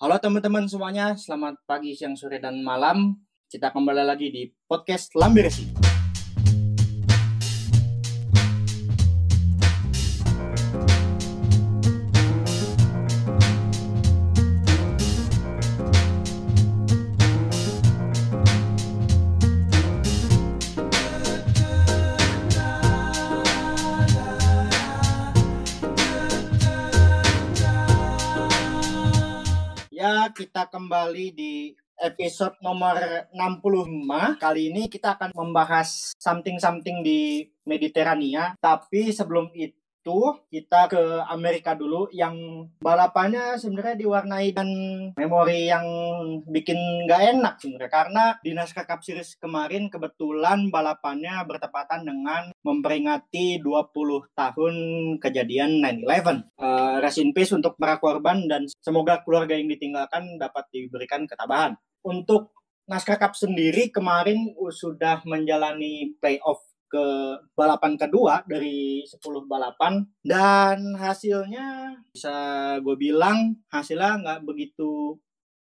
Halo teman-teman semuanya, selamat pagi, siang, sore, dan malam. Kita kembali lagi di podcast Lambiresi. Kita kembali di episode nomor 65. Kali ini kita akan membahas something-something di Mediterania. Tapi sebelum itu kita ke Amerika dulu yang balapannya sebenarnya diwarnai dan memori yang bikin nggak enak sebenarnya karena di NASCAR Cup Series kemarin kebetulan balapannya bertepatan dengan memperingati 20 tahun kejadian 9/11. Uh, rest in peace untuk para korban dan semoga keluarga yang ditinggalkan dapat diberikan ketabahan. Untuk NASCAR Cup sendiri kemarin sudah menjalani playoff ke balapan kedua dari 10 balapan dan hasilnya bisa gue bilang hasilnya nggak begitu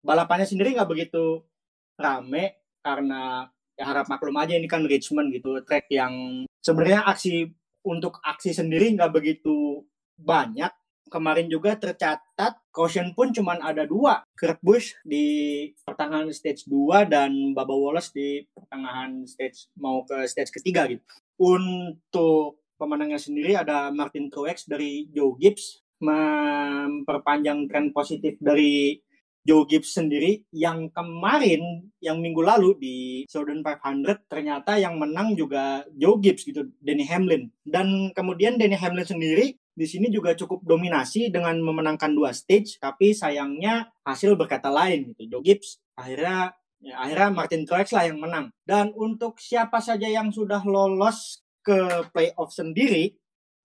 balapannya sendiri nggak begitu rame karena ya harap maklum aja ini kan Richmond gitu track yang sebenarnya aksi untuk aksi sendiri nggak begitu banyak kemarin juga tercatat caution pun cuma ada dua. Kurt Busch di pertengahan stage 2 dan Baba Wallace di pertengahan stage mau ke stage ketiga gitu. Untuk pemenangnya sendiri ada Martin Truex dari Joe Gibbs memperpanjang tren positif dari Joe Gibbs sendiri. Yang kemarin yang minggu lalu di Southern 500 ternyata yang menang juga Joe Gibbs gitu Denny Hamlin. Dan kemudian Denny Hamlin sendiri di sini juga cukup dominasi dengan memenangkan dua stage tapi sayangnya hasil berkata lain gitu. Joe Gibbs akhirnya ya, akhirnya Martin Truex lah yang menang. Dan untuk siapa saja yang sudah lolos ke playoff sendiri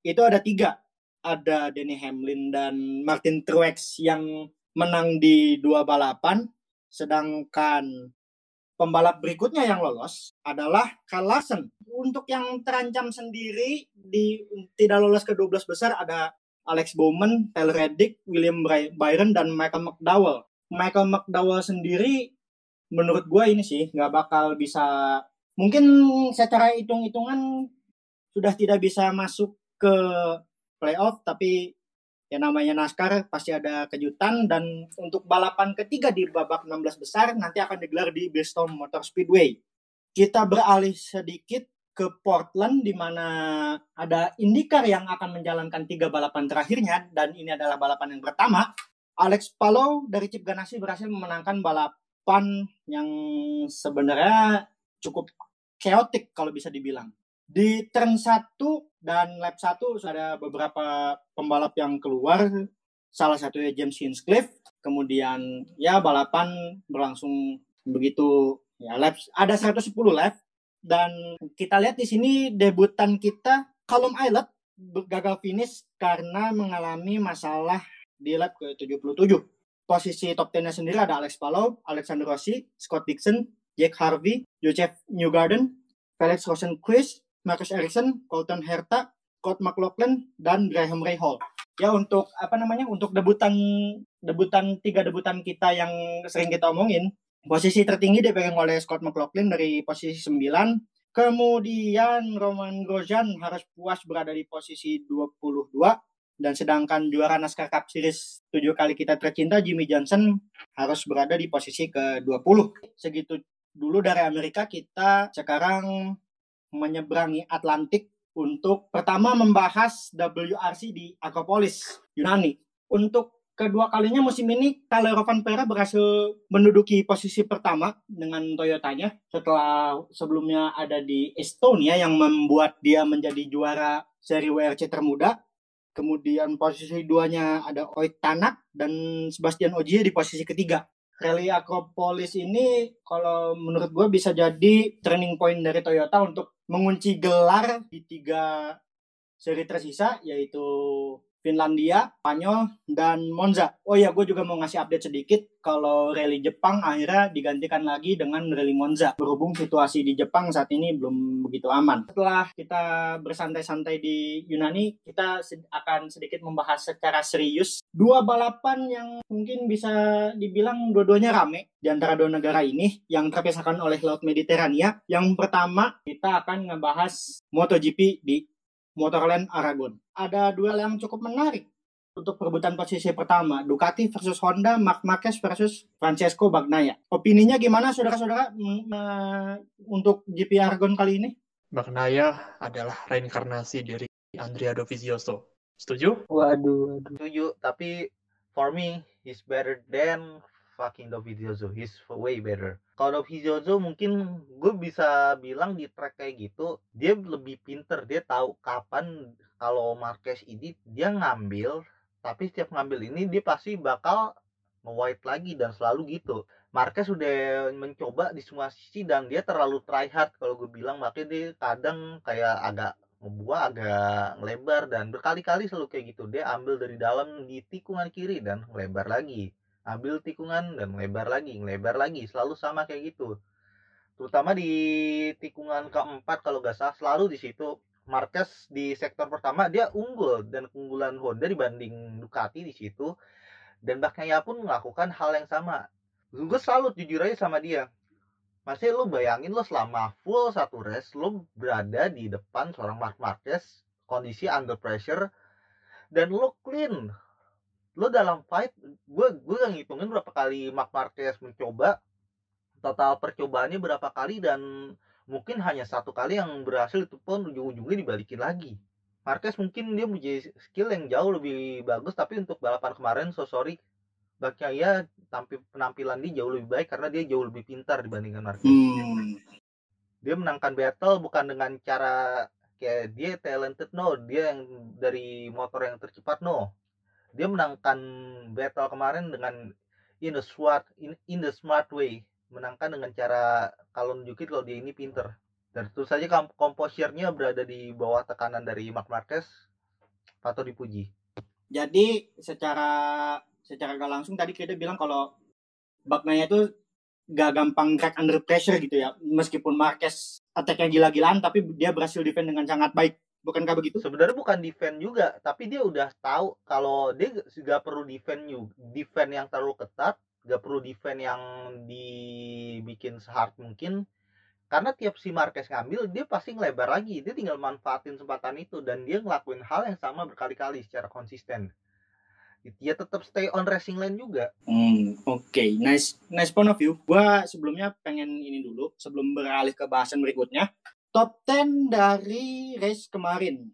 itu ada tiga. Ada Denny Hamlin dan Martin Truex yang menang di dua balapan, sedangkan pembalap berikutnya yang lolos adalah Carl Larsen. Untuk yang terancam sendiri di tidak lolos ke 12 besar ada Alex Bowman, Taylor Reddick, William Byron, dan Michael McDowell. Michael McDowell sendiri menurut gue ini sih nggak bakal bisa mungkin secara hitung-hitungan sudah tidak bisa masuk ke playoff tapi ya namanya NASCAR pasti ada kejutan dan untuk balapan ketiga di babak 16 besar nanti akan digelar di Bristol Motor Speedway. Kita beralih sedikit ke Portland di mana ada IndyCar yang akan menjalankan tiga balapan terakhirnya dan ini adalah balapan yang pertama. Alex Palou dari Chip Ganassi berhasil memenangkan balapan yang sebenarnya cukup chaotic kalau bisa dibilang. Di turn 1 dan lap 1 ada beberapa pembalap yang keluar. Salah satunya James Hinchcliffe. Kemudian ya balapan berlangsung begitu ya lap ada 110 lap dan kita lihat di sini debutan kita Callum Islet gagal finish karena mengalami masalah di lap ke-77. Posisi top 10-nya sendiri ada Alex Palou, Alexander Rossi, Scott Dixon, Jack Harvey, Joseph Newgarden, Felix Rosenquist, Marcus Ericsson, Colton Herta, Scott McLaughlin, dan Graham Rahal. Ya untuk apa namanya untuk debutan debutan tiga debutan kita yang sering kita omongin, posisi tertinggi dipegang oleh Scott McLaughlin dari posisi 9. Kemudian Roman Grosjean harus puas berada di posisi 22 dan sedangkan juara NASCAR Cup Series tujuh kali kita tercinta Jimmy Johnson harus berada di posisi ke-20. Segitu dulu dari Amerika kita sekarang menyeberangi Atlantik untuk pertama membahas WRC di Acropolis, Yunani. Untuk kedua kalinya musim ini, Calero Pera berhasil menduduki posisi pertama dengan Toyotanya setelah sebelumnya ada di Estonia yang membuat dia menjadi juara seri WRC termuda. Kemudian posisi duanya ada Oit Tanak dan Sebastian Ogier di posisi ketiga. Rally Acropolis ini kalau menurut gue bisa jadi turning point dari Toyota untuk mengunci gelar di tiga seri tersisa yaitu Finlandia, Spanyol, dan Monza. Oh ya, gue juga mau ngasih update sedikit kalau rally Jepang akhirnya digantikan lagi dengan rally Monza. Berhubung situasi di Jepang saat ini belum begitu aman. Setelah kita bersantai-santai di Yunani, kita akan sedikit membahas secara serius dua balapan yang mungkin bisa dibilang dua-duanya rame di antara dua negara ini yang terpisahkan oleh Laut Mediterania. Yang pertama, kita akan ngebahas MotoGP di Motorland Aragon. Ada duel yang cukup menarik untuk perebutan posisi pertama. Ducati versus Honda, Mark Marquez versus Francesco Bagnaia. Opininya gimana saudara-saudara untuk GP Aragon kali ini? Bagnaia adalah reinkarnasi dari Andrea Dovizioso. Setuju? Waduh, waduh. Setuju, tapi for me, he's better than fucking Dovizioso. He's way better. Kalau Dovizioso mungkin gue bisa bilang di track kayak gitu, dia lebih pinter. Dia tahu kapan kalau Marquez ini dia ngambil, tapi setiap ngambil ini dia pasti bakal nge-white lagi dan selalu gitu. Marquez sudah mencoba di semua sisi dan dia terlalu try hard kalau gue bilang makanya dia kadang kayak agak ngebuah agak lebar dan berkali-kali selalu kayak gitu dia ambil dari dalam di tikungan kiri dan lebar lagi ambil tikungan dan lebar lagi lebar lagi selalu sama kayak gitu. Terutama di tikungan keempat kalau gak salah selalu di situ Marquez di sektor pertama dia unggul dan keunggulan Honda dibanding Ducati di situ. Dan Bagnaia pun melakukan hal yang sama. Gue selalu jujur aja sama dia. Masih lu bayangin lo selama full satu race lo berada di depan seorang Mark Marquez kondisi under pressure dan lo clean lo dalam fight gue gue gak ngitungin berapa kali Mark Marquez mencoba. Total percobaannya berapa kali dan mungkin hanya satu kali yang berhasil itu pun ujung-ujungnya dibalikin lagi. Marquez mungkin dia punya skill yang jauh lebih bagus tapi untuk balapan kemarin so sorry. Baknya ya tampil penampilan dia jauh lebih baik karena dia jauh lebih pintar dibandingkan Marquez. Hmm. dia menangkan battle bukan dengan cara kayak dia talented no. Dia yang dari motor yang tercepat no dia menangkan battle kemarin dengan in the smart in, in the smart way. Menangkan dengan cara kalau nunjukin kalau dia ini pinter. Dan tentu saja komposernya berada di bawah tekanan dari Mark Marquez. Atau dipuji. Jadi secara secara gak langsung tadi kita bilang kalau Bagnaia itu gak gampang crack under pressure gitu ya. Meskipun Marquez attack-nya gila-gilaan tapi dia berhasil defend dengan sangat baik Bukankah begitu? Sebenarnya bukan defend juga, tapi dia udah tahu kalau dia nggak perlu defend you, defend yang terlalu ketat, nggak perlu defend yang dibikin sehard mungkin. Karena tiap si Marquez ngambil, dia pasti ngelebar lagi. Dia tinggal manfaatin kesempatan itu dan dia ngelakuin hal yang sama berkali-kali secara konsisten. Dia tetap stay on racing lane juga. Hmm, oke, okay. nice, nice point of view. Gua sebelumnya pengen ini dulu, sebelum beralih ke bahasan berikutnya top 10 dari race kemarin.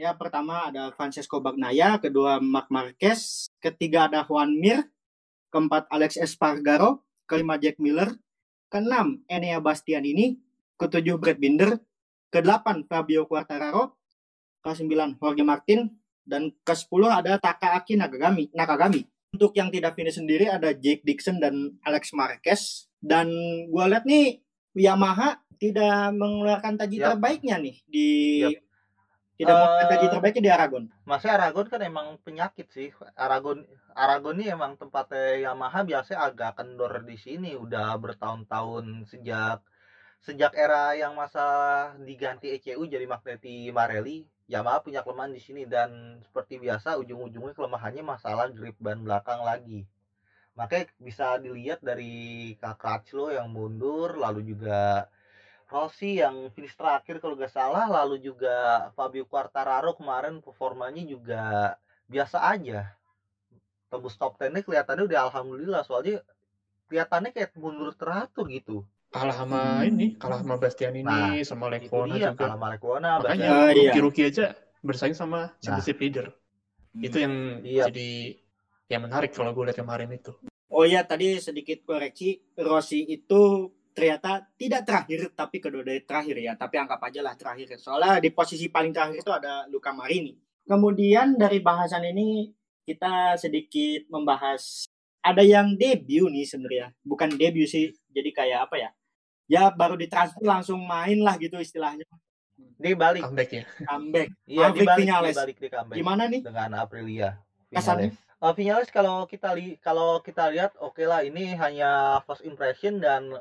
Ya, pertama ada Francesco Bagnaia, kedua Mark Marquez, ketiga ada Juan Mir, keempat Alex Espargaro, kelima Jack Miller, keenam Enea Bastianini, ketujuh Brad Binder, kedelapan Fabio Quartararo, kesembilan Jorge Martin, dan ke-10 ada Takaaki Nakagami. Nakagami. Untuk yang tidak finish sendiri ada Jake Dixon dan Alex Marquez. Dan gue lihat nih Yamaha tidak mengeluarkan taji yep. terbaiknya nih di yep. tidak uh, mengeluarkan taji terbaiknya di Aragon. Masih Aragon kan emang penyakit sih. Aragon Aragon ini emang tempatnya Yamaha biasanya agak kendor di sini udah bertahun-tahun sejak sejak era yang masa diganti ECU jadi Magneti Marelli Yamaha punya kelemahan di sini dan seperti biasa ujung-ujungnya kelemahannya masalah grip ban belakang lagi makanya bisa dilihat dari Kak lo yang mundur lalu juga Rossi yang finish terakhir kalau gak salah lalu juga Fabio Quartararo kemarin performanya juga biasa aja tembus top 10 nya kelihatannya udah alhamdulillah soalnya kelihatannya kayak mundur teratur gitu kalah sama hmm. ini kalah sama Bastian ini nah, sama Lecona juga kalah sama Lecona makanya uh, iya. rookie aja bersaing sama championship nah. leader hmm. itu yang iya. jadi yang menarik kalau gue lihat kemarin itu oh iya tadi sedikit koreksi Rossi itu ternyata tidak terakhir tapi kedua dari terakhir ya tapi anggap aja lah terakhir soalnya di posisi paling terakhir itu ada Luka Marini kemudian dari bahasan ini kita sedikit membahas ada yang debut nih sebenarnya bukan debut sih jadi kayak apa ya ya baru ditransfer langsung main lah gitu istilahnya Dia balik. Comeback ya. Comeback. Iya, Maverick dibalik, Vinales. dibalik di comeback Gimana nih? dengan Aprilia. Kesannya? Uh, Vinales kalau kita li kalau kita lihat oke lah ini hanya first impression dan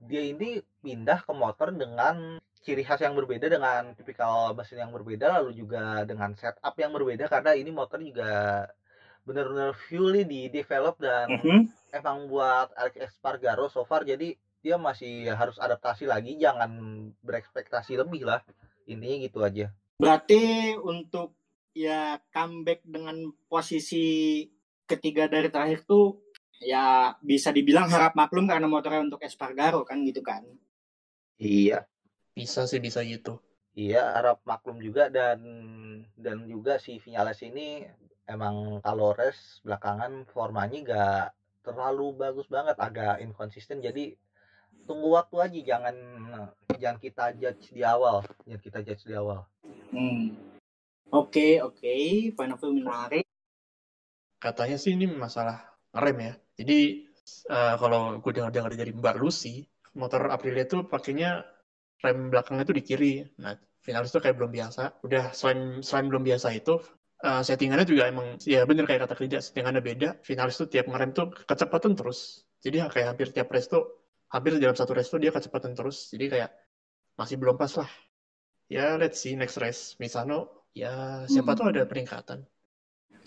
dia ini pindah ke motor dengan ciri khas yang berbeda dengan tipikal mesin yang berbeda lalu juga dengan setup yang berbeda karena ini motor juga benar-benar fully di develop dan Mhm. emang buat Alex Espargaro so far. Jadi dia masih harus adaptasi lagi jangan berekspektasi lebih lah. Intinya gitu aja. Berarti untuk ya comeback dengan posisi ketiga dari terakhir tuh ya bisa dibilang harap maklum karena motornya untuk Espargaro kan gitu kan. iya Bisa sih bisa gitu. iya harap maklum juga dan dan juga si Vinales ini emang kalau race belakangan formanya gak terlalu bagus banget agak inconsistent jadi tunggu waktu aja jangan jangan kita judge di awal jangan kita judge di awal Hmm. Oke, oke, point of view menarik. Katanya sih ini masalah rem ya. Jadi eh, kalau gue dengar-dengar dari Mbak Lucy, motor Aprilia itu pakainya rem belakangnya itu di kiri. Nah, finalis itu kayak belum biasa. Udah selain selain belum biasa itu eh, settingannya juga emang ya bener kayak kata kerja settingannya beda. Finalis tuh tiap ngerem tuh kecepatan terus. Jadi kayak hampir tiap race tuh hampir dalam satu race tuh dia kecepatan terus. Jadi kayak masih belum pas lah. Ya let's see next race Misano ya siapa Hmm. tuh ada peningkatan.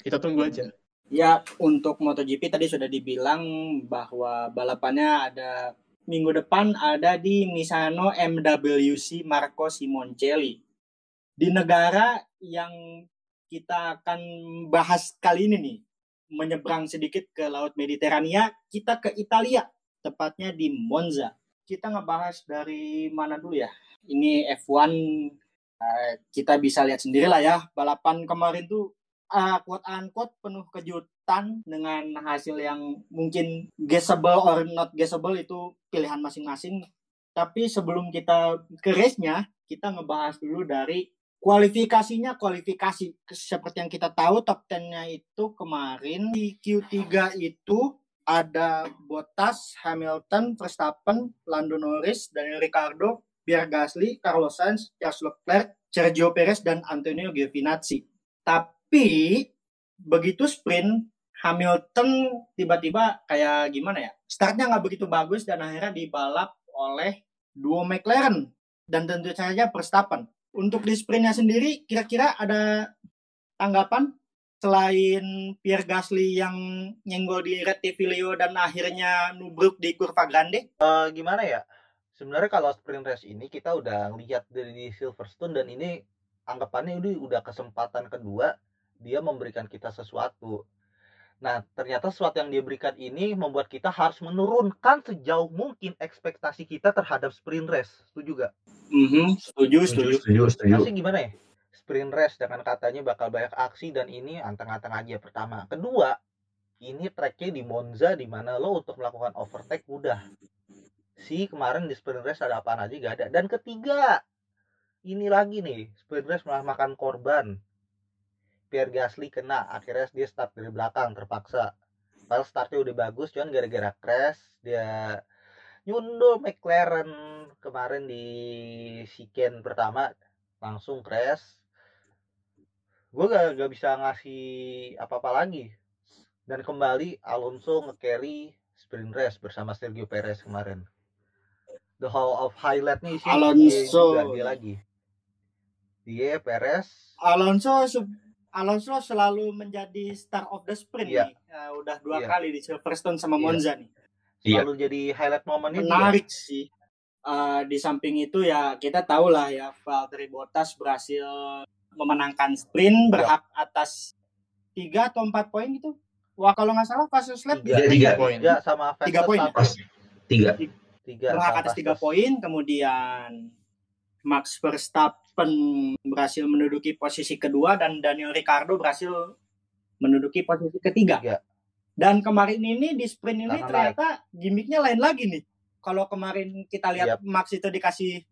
Kita tunggu aja. Ya, untuk MotoGP tadi sudah dibilang bahwa balapannya ada minggu depan ada di Misano MWC Marco Simoncelli. Di negara yang kita akan bahas kali ini nih, menyeberang sedikit ke Laut Mediterania, kita ke Italia, tepatnya di Monza. Kita ngebahas dari mana dulu ya? Ini F1 eh, kita bisa lihat sendiri lah ya, balapan kemarin tuh uh, quote unquote penuh kejutan dengan hasil yang mungkin guessable or not guessable itu pilihan masing-masing. Tapi sebelum kita ke race-nya, kita ngebahas dulu dari kualifikasinya kualifikasi. Seperti yang kita tahu top 10-nya itu kemarin di Q3 itu ada Bottas, Hamilton, Verstappen, Lando Norris, Daniel Ricciardo, Pierre Gasly, Carlos Sainz, Charles Leclerc, Sergio Perez, dan Antonio Giovinazzi. Tapi begitu sprint Hamilton tiba-tiba kayak gimana ya? Startnya nggak begitu bagus dan akhirnya dibalap oleh duo McLaren dan tentu saja Verstappen. Untuk di sprintnya sendiri, kira-kira ada tanggapan selain Pierre Gasly yang nyenggol di Rettivilio dan akhirnya nubruk di kurva grande? Eh, gimana ya sebenarnya kalau sprint race ini kita udah lihat dari di Silverstone dan ini anggapannya ini udah kesempatan kedua dia memberikan kita sesuatu nah ternyata sesuatu yang dia berikan ini membuat kita harus menurunkan sejauh mungkin ekspektasi kita terhadap sprint race setuju gak? Mhm, setuju, setuju. setuju, setuju. Masih gimana ya? Sprint race dengan katanya bakal banyak aksi dan ini anteng-anteng aja pertama. Kedua, ini tracknya di Monza di mana lo untuk melakukan overtake mudah. Si kemarin di sprint race ada apaan aja gak ada. Dan ketiga, ini lagi nih sprint race malah makan korban. Pierre Gasly kena, akhirnya dia start dari belakang terpaksa. Padahal startnya udah bagus, cuman gara-gara crash dia nyundul McLaren kemarin di Siken pertama langsung crash gue gak, gak bisa ngasih apa-apa lagi dan kembali Alonso nge-carry sprint race bersama Sergio Perez kemarin the whole of highlightnya sih Alonso. dia lagi dia Perez Alonso Alonso selalu menjadi star of the sprint Iya. nih. Ya, udah dua Iya. kali di Silverstone sama Iya. Monza nih. Iya. selalu jadi highlight momennya dia. Menarik sih. Eh, di samping itu ya kita tahu lah ya Valtteri Bottas berhasil memenangkan sprint berhak atas tiga atau empat poin gitu. Wah kalau nggak salah pas lap tiga, Tiga, tiga, poin. tiga sama Tiga poin ya? tiga. Tiga berhak atas tiga poin. Kemudian Max Verstappen berhasil menduduki posisi kedua dan Daniel Ricciardo berhasil menduduki posisi ketiga. Tiga. Dan kemarin ini di sprint ini Karena ternyata gimmicknya lain lagi nih. Kalau kemarin kita lihat Max itu dikasih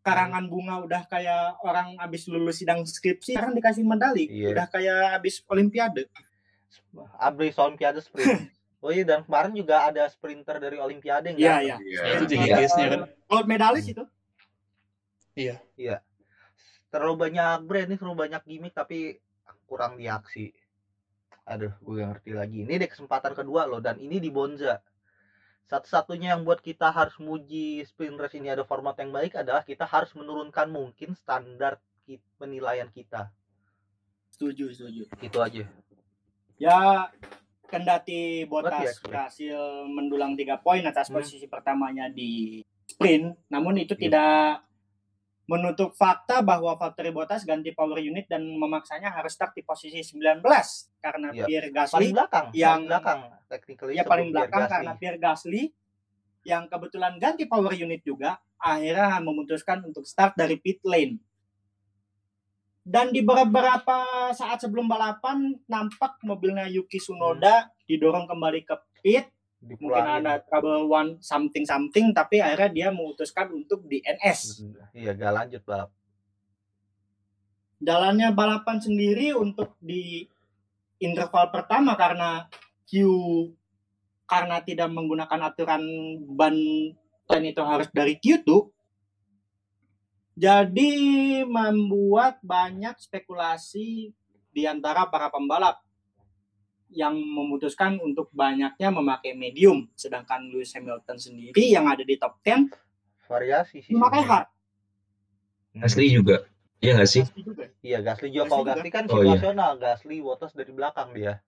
karangan bunga udah kayak orang habis lulus sidang skripsi, sekarang dikasih medali, Iya. udah kayak habis olimpiade. Abris Olimpiade sprint. Oh iya dan kemarin juga ada sprinter dari Olimpiade yang Iya, datang. iya. Itu jadi Iya. case-nya kan. Gold medalis itu. Iya. terlalu banyak brand nih terlalu banyak gimmick tapi kurang di aksi aduh gue gak ngerti lagi ini deh kesempatan kedua loh dan ini di Bonza satu-satunya yang buat kita harus muji sprint race ini ada format yang baik adalah kita harus menurunkan mungkin standar penilaian kita Setuju, setuju. itu aja Ya, kendati Berarti ya, Sprint. berhasil mendulang tiga poin atas Hmm. posisi pertamanya di sprint, namun itu Iya. tidak menutup fakta bahwa Valtteri Bottas ganti power unit dan memaksanya harus start di posisi 19 karena Iya. Pierre paling Gasly belakang yang- paling belakang technically ya paling Pierre belakang Gasly. karena Pierre Gasly yang kebetulan ganti power unit juga akhirnya memutuskan untuk start dari pit lane. Dan di beberapa saat sebelum balapan nampak mobilnya Yuki Tsunoda didorong kembali ke pit, mungkin Dipulangin. ada trouble one something something tapi akhirnya dia memutuskan untuk di NS. iya gak lanjut balap Jalannya balapan sendiri untuk di interval pertama karena Q karena tidak menggunakan aturan ban plan itu harus dari Q2 jadi membuat banyak spekulasi di antara para pembalap yang memutuskan untuk banyaknya memakai medium sedangkan Lewis Hamilton sendiri yang ada di top 10 variasi sih memakai hard Hmm. Gasly juga. Iya nggak sih? Juga. Iya Gasly juga Gasly kalau juga. Gasly kan Oh, iya. situasional Gasly Bottas dari belakang dia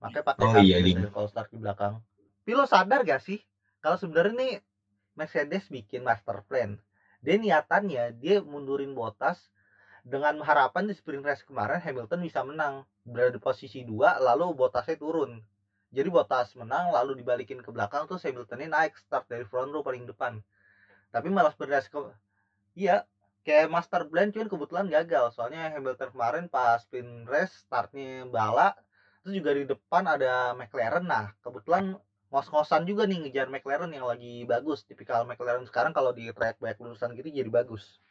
makanya pakai Oh, hard iya, biasanya iya. kalau start di belakang tapi lo sadar gak sih kalau sebenarnya nih Mercedes bikin master plan dia niatannya dia mundurin Bottas dengan harapan di sprint race kemarin Hamilton bisa menang. Berada di posisi 2 lalu Bottasnya turun. Jadi Bottas menang lalu dibalikin ke belakang terus Hamiltonnya naik start dari front row paling depan. Tapi malah sprint ke iya kayak master plan cuman kebetulan gagal. Soalnya Hamilton kemarin pas sprint race startnya bala terus juga di depan ada McLaren. Nah kebetulan ngos-ngosan juga nih ngejar McLaren yang lagi bagus. Tipikal McLaren sekarang kalau di track banyak lulusan gitu jadi bagus.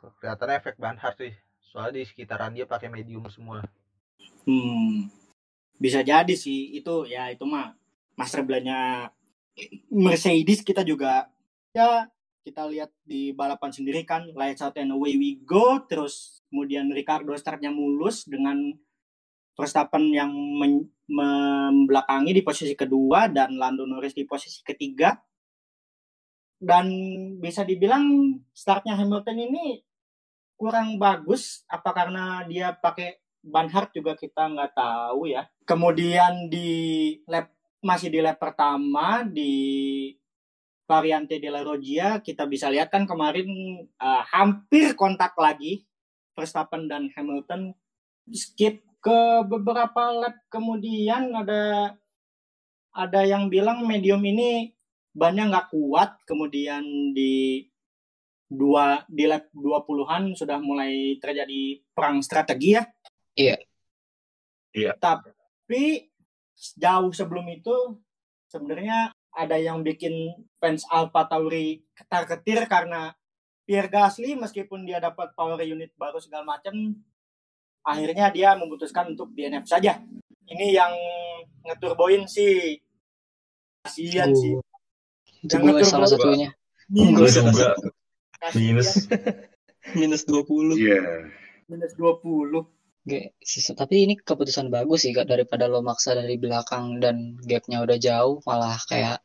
Kelihatannya efek ban hard sih. Soalnya di sekitaran dia pakai medium semua. Hmm, bisa jadi sih itu ya itu mah master plan-nya Mercedes kita juga ya kita lihat di balapan sendiri kan. Lights out and away we go terus kemudian Ricardo startnya mulus dengan Verstappen yang membelakangi di posisi kedua dan Lando Norris di posisi ketiga dan bisa dibilang startnya Hamilton ini kurang bagus apa karena dia pakai ban hard juga kita nggak tahu ya. Kemudian di lap masih di lap pertama di variante della Roggia kita bisa lihat kan kemarin eh, hampir kontak lagi Verstappen dan Hamilton skip ke beberapa lap kemudian ada ada yang bilang medium ini bannya nggak kuat kemudian di dua di lap 20-an sudah mulai terjadi perang strategi ya. Iya. Iya. Tapi jauh sebelum itu sebenarnya ada yang bikin fans Alfa Tauri ketar-ketir karena Pierre Gasly meskipun dia dapat power unit baru segala macam akhirnya dia memutuskan untuk DNF saja. Ini yang ngeturboin sih kasihan sih. Itu Yang gue ngetur salah satunya Minus, Gue minus. minus 20 Iya. minus 20. Oke, sisa- tapi ini keputusan bagus sih Kak daripada lo maksa dari belakang dan gapnya udah jauh malah kayak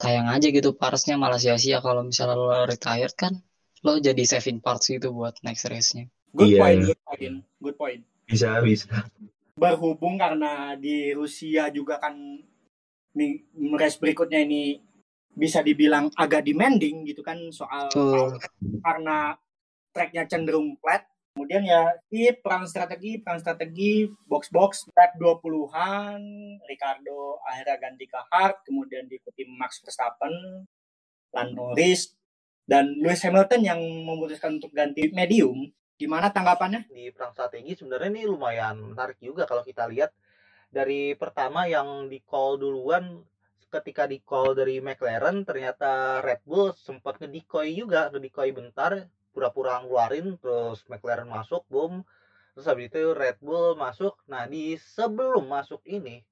sayang aja gitu partsnya malah sia-sia kalau misalnya lo retired kan lo jadi saving parts gitu buat next race-nya. Good Iya, point, iya. good point, good point. Bisa bisa. Berhubung karena di Rusia juga kan race berikutnya ini bisa dibilang agak demanding gitu kan soal Betul. karena tracknya cenderung flat. Kemudian ya di perang strategi, perang strategi, box-box, lap 20-an, Ricardo akhirnya ganti ke hard, kemudian diikuti Max Verstappen, Lando Norris, dan Lewis Hamilton yang memutuskan untuk ganti medium. Gimana tanggapannya? di perang strategi sebenarnya ini lumayan menarik juga kalau kita lihat. Dari pertama yang di call duluan ketika di call dari McLaren ternyata Red Bull sempat ngedikoy juga ngedikoy bentar pura-pura ngeluarin terus McLaren masuk boom. Terus habis itu Red Bull masuk. Nah di sebelum masuk ini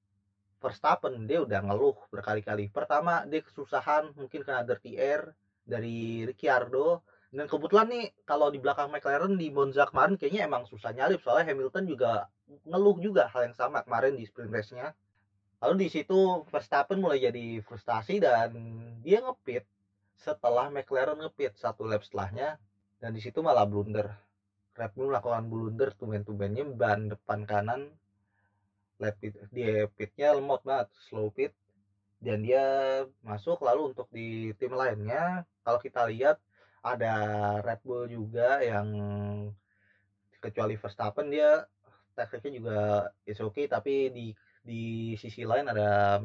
Verstappen dia udah ngeluh berkali-kali. Pertama dia kesusahan mungkin kena dirty air dari Ricciardo Dan kebetulan nih kalau di belakang McLaren di Monza kemarin kayaknya emang susah nyalip soalnya Hamilton juga ngeluh juga hal yang sama kemarin di sprint race-nya. Lalu di situ Verstappen mulai jadi frustasi dan dia ngepit setelah McLaren ngepit satu lap setelahnya dan di situ malah blunder. Red Bull melakukan blunder tuben-tubennya ban depan kanan lap pit, dia pitnya lemot banget slow pit dan dia masuk lalu untuk di tim lainnya kalau kita lihat ada Red Bull juga yang kecuali Verstappen dia tekniknya juga is okay tapi di di sisi lain ada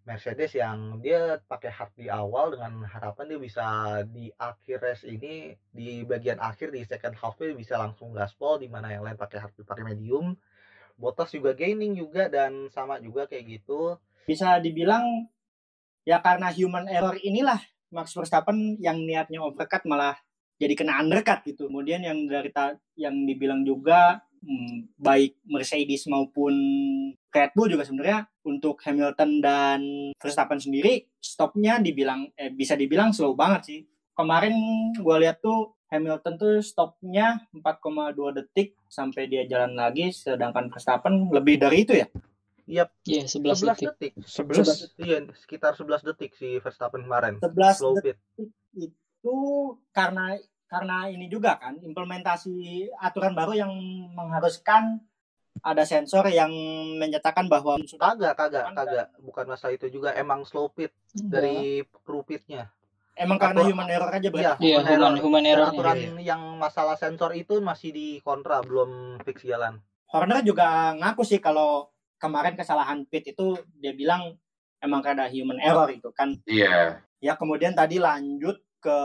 Mercedes yang dia pakai hard di awal dengan harapan dia bisa di akhir race ini di bagian akhir di second half dia bisa langsung gaspol di mana yang lain pakai hard pakai medium. Bottas juga gaining juga dan sama juga kayak gitu. Bisa dibilang ya karena human error inilah Max Verstappen yang niatnya overcut malah jadi kena undercut gitu. Kemudian yang dari yang dibilang juga hmm, baik Mercedes maupun Red Bull juga sebenarnya untuk Hamilton dan Verstappen sendiri stopnya dibilang eh, bisa dibilang slow banget sih. Kemarin gue lihat tuh Hamilton tuh stopnya 4,2 detik sampai dia jalan lagi, sedangkan Verstappen lebih dari itu ya. Iya, 11 11 detik. detik. 11 iya sekitar 11 detik si Verstappen kemarin. 11 slow detik pit. itu karena karena ini juga kan implementasi aturan baru yang mengharuskan ada sensor yang menyatakan bahwa sudah kagak kagak. Kan? Kagak bukan masalah itu juga emang slow pit dari kru pitnya. Emang karena Atur- human error aja berarti. Iya, human human, error. human error. aturan yang masalah sensor itu masih di kontra belum fix jalan. Horner juga ngaku sih kalau kemarin kesalahan pit itu dia bilang emang karena human error itu kan. Iya. Ya kemudian tadi lanjut ke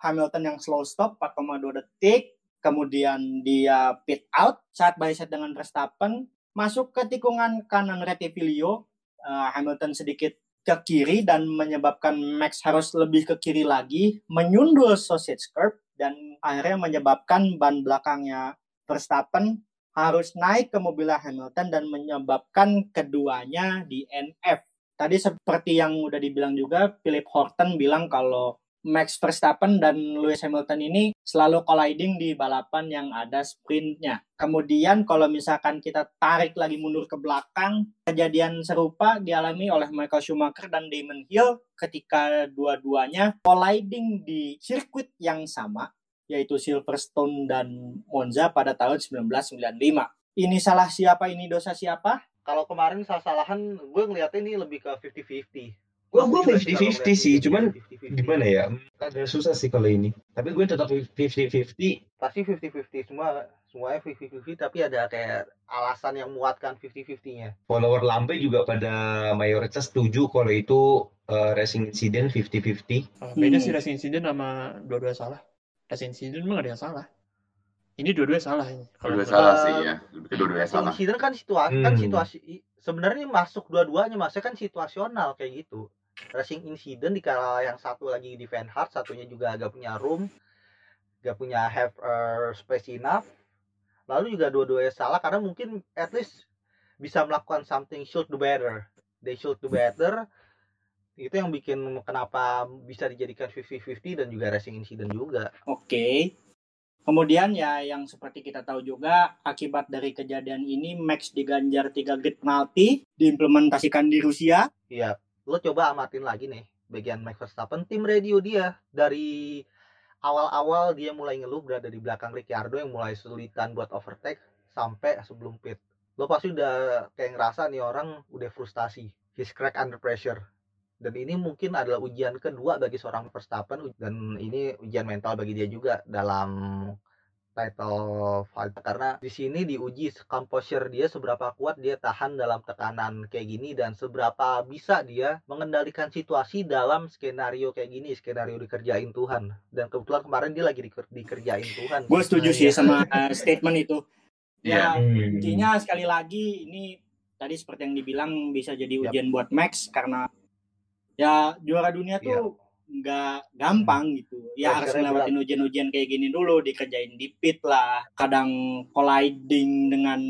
Hamilton yang slow stop 4,2 detik, kemudian dia pit out saat by set dengan Verstappen, masuk ke tikungan kanan Retivilio, eh, Hamilton sedikit ke kiri dan menyebabkan Max harus lebih ke kiri lagi, menyundul sausage curb dan akhirnya menyebabkan ban belakangnya Verstappen harus naik ke mobil Hamilton dan menyebabkan keduanya di NF. Tadi seperti yang udah dibilang juga, Philip Horton bilang kalau Max Verstappen dan Lewis Hamilton ini selalu colliding di balapan yang ada sprintnya. Kemudian kalau misalkan kita tarik lagi mundur ke belakang, kejadian serupa dialami oleh Michael Schumacher dan Damon Hill ketika dua-duanya colliding di sirkuit yang sama, yaitu Silverstone dan Monza pada tahun 1995. Ini salah siapa, ini dosa siapa? kalau kemarin salah-salahan gue ngeliatnya ini lebih ke 50-50 Gua gua Kalau ngeliat 50-50 sih, cuman 50-50. gimana ya? Agak susah sih kalau ini. Tapi gue tetap 50-50. pasti 50-50 semua semuanya 50-50 tapi ada kayak alasan yang muatkan 50-50-nya Follower Lampe juga pada mayoritas setuju kalau itu eh, racing incident 50-50. Ah, beda Hmm. sih racing incident sama dua-dua salah racing incident memang ada yang salah ini dua-duanya salah ini kalau Dua-dua menurut salah sih ya. Lebih ke dua-duanya salah. incident kan situasi kan Hmm. situasi sebenarnya masuk dua-duanya maksudnya kan situasional kayak gitu racing incident di kala yang satu lagi di Van Hart satunya juga agak punya room gak punya have uh, space enough lalu juga dua-duanya salah karena mungkin at least bisa melakukan something should do better they should do better itu yang bikin kenapa bisa dijadikan 50-50 dan juga racing incident juga Oke. Kemudian ya yang seperti kita tahu juga akibat dari kejadian ini Max diganjar 3 grid penalti diimplementasikan di Rusia. Iya, lo coba amatin lagi nih bagian Max Verstappen tim radio dia dari awal-awal dia mulai ngeluh berada di belakang Ricciardo yang mulai kesulitan buat overtake sampai sebelum pit. Lo pasti udah kayak ngerasa nih orang udah frustasi. He's crack under pressure. Dan ini mungkin adalah ujian kedua bagi seorang Verstappen dan ini ujian mental bagi dia juga dalam title fight karena di sini diuji composure dia seberapa kuat dia tahan dalam tekanan kayak gini dan seberapa bisa dia mengendalikan situasi dalam skenario kayak gini skenario dikerjain Tuhan dan kebetulan kemarin dia lagi diker- dikerjain Tuhan Gue setuju Nah, sih ya. sama uh, statement itu. Ya, Iya. Hmm. intinya sekali lagi ini tadi seperti yang dibilang bisa jadi ujian buat Max karena ya juara dunia tuh nggak gampang gitu. Ya harus Pressure-nya ngelewatin ujian-ujian kayak gini dulu, dikerjain di pit lah, kadang colliding dengan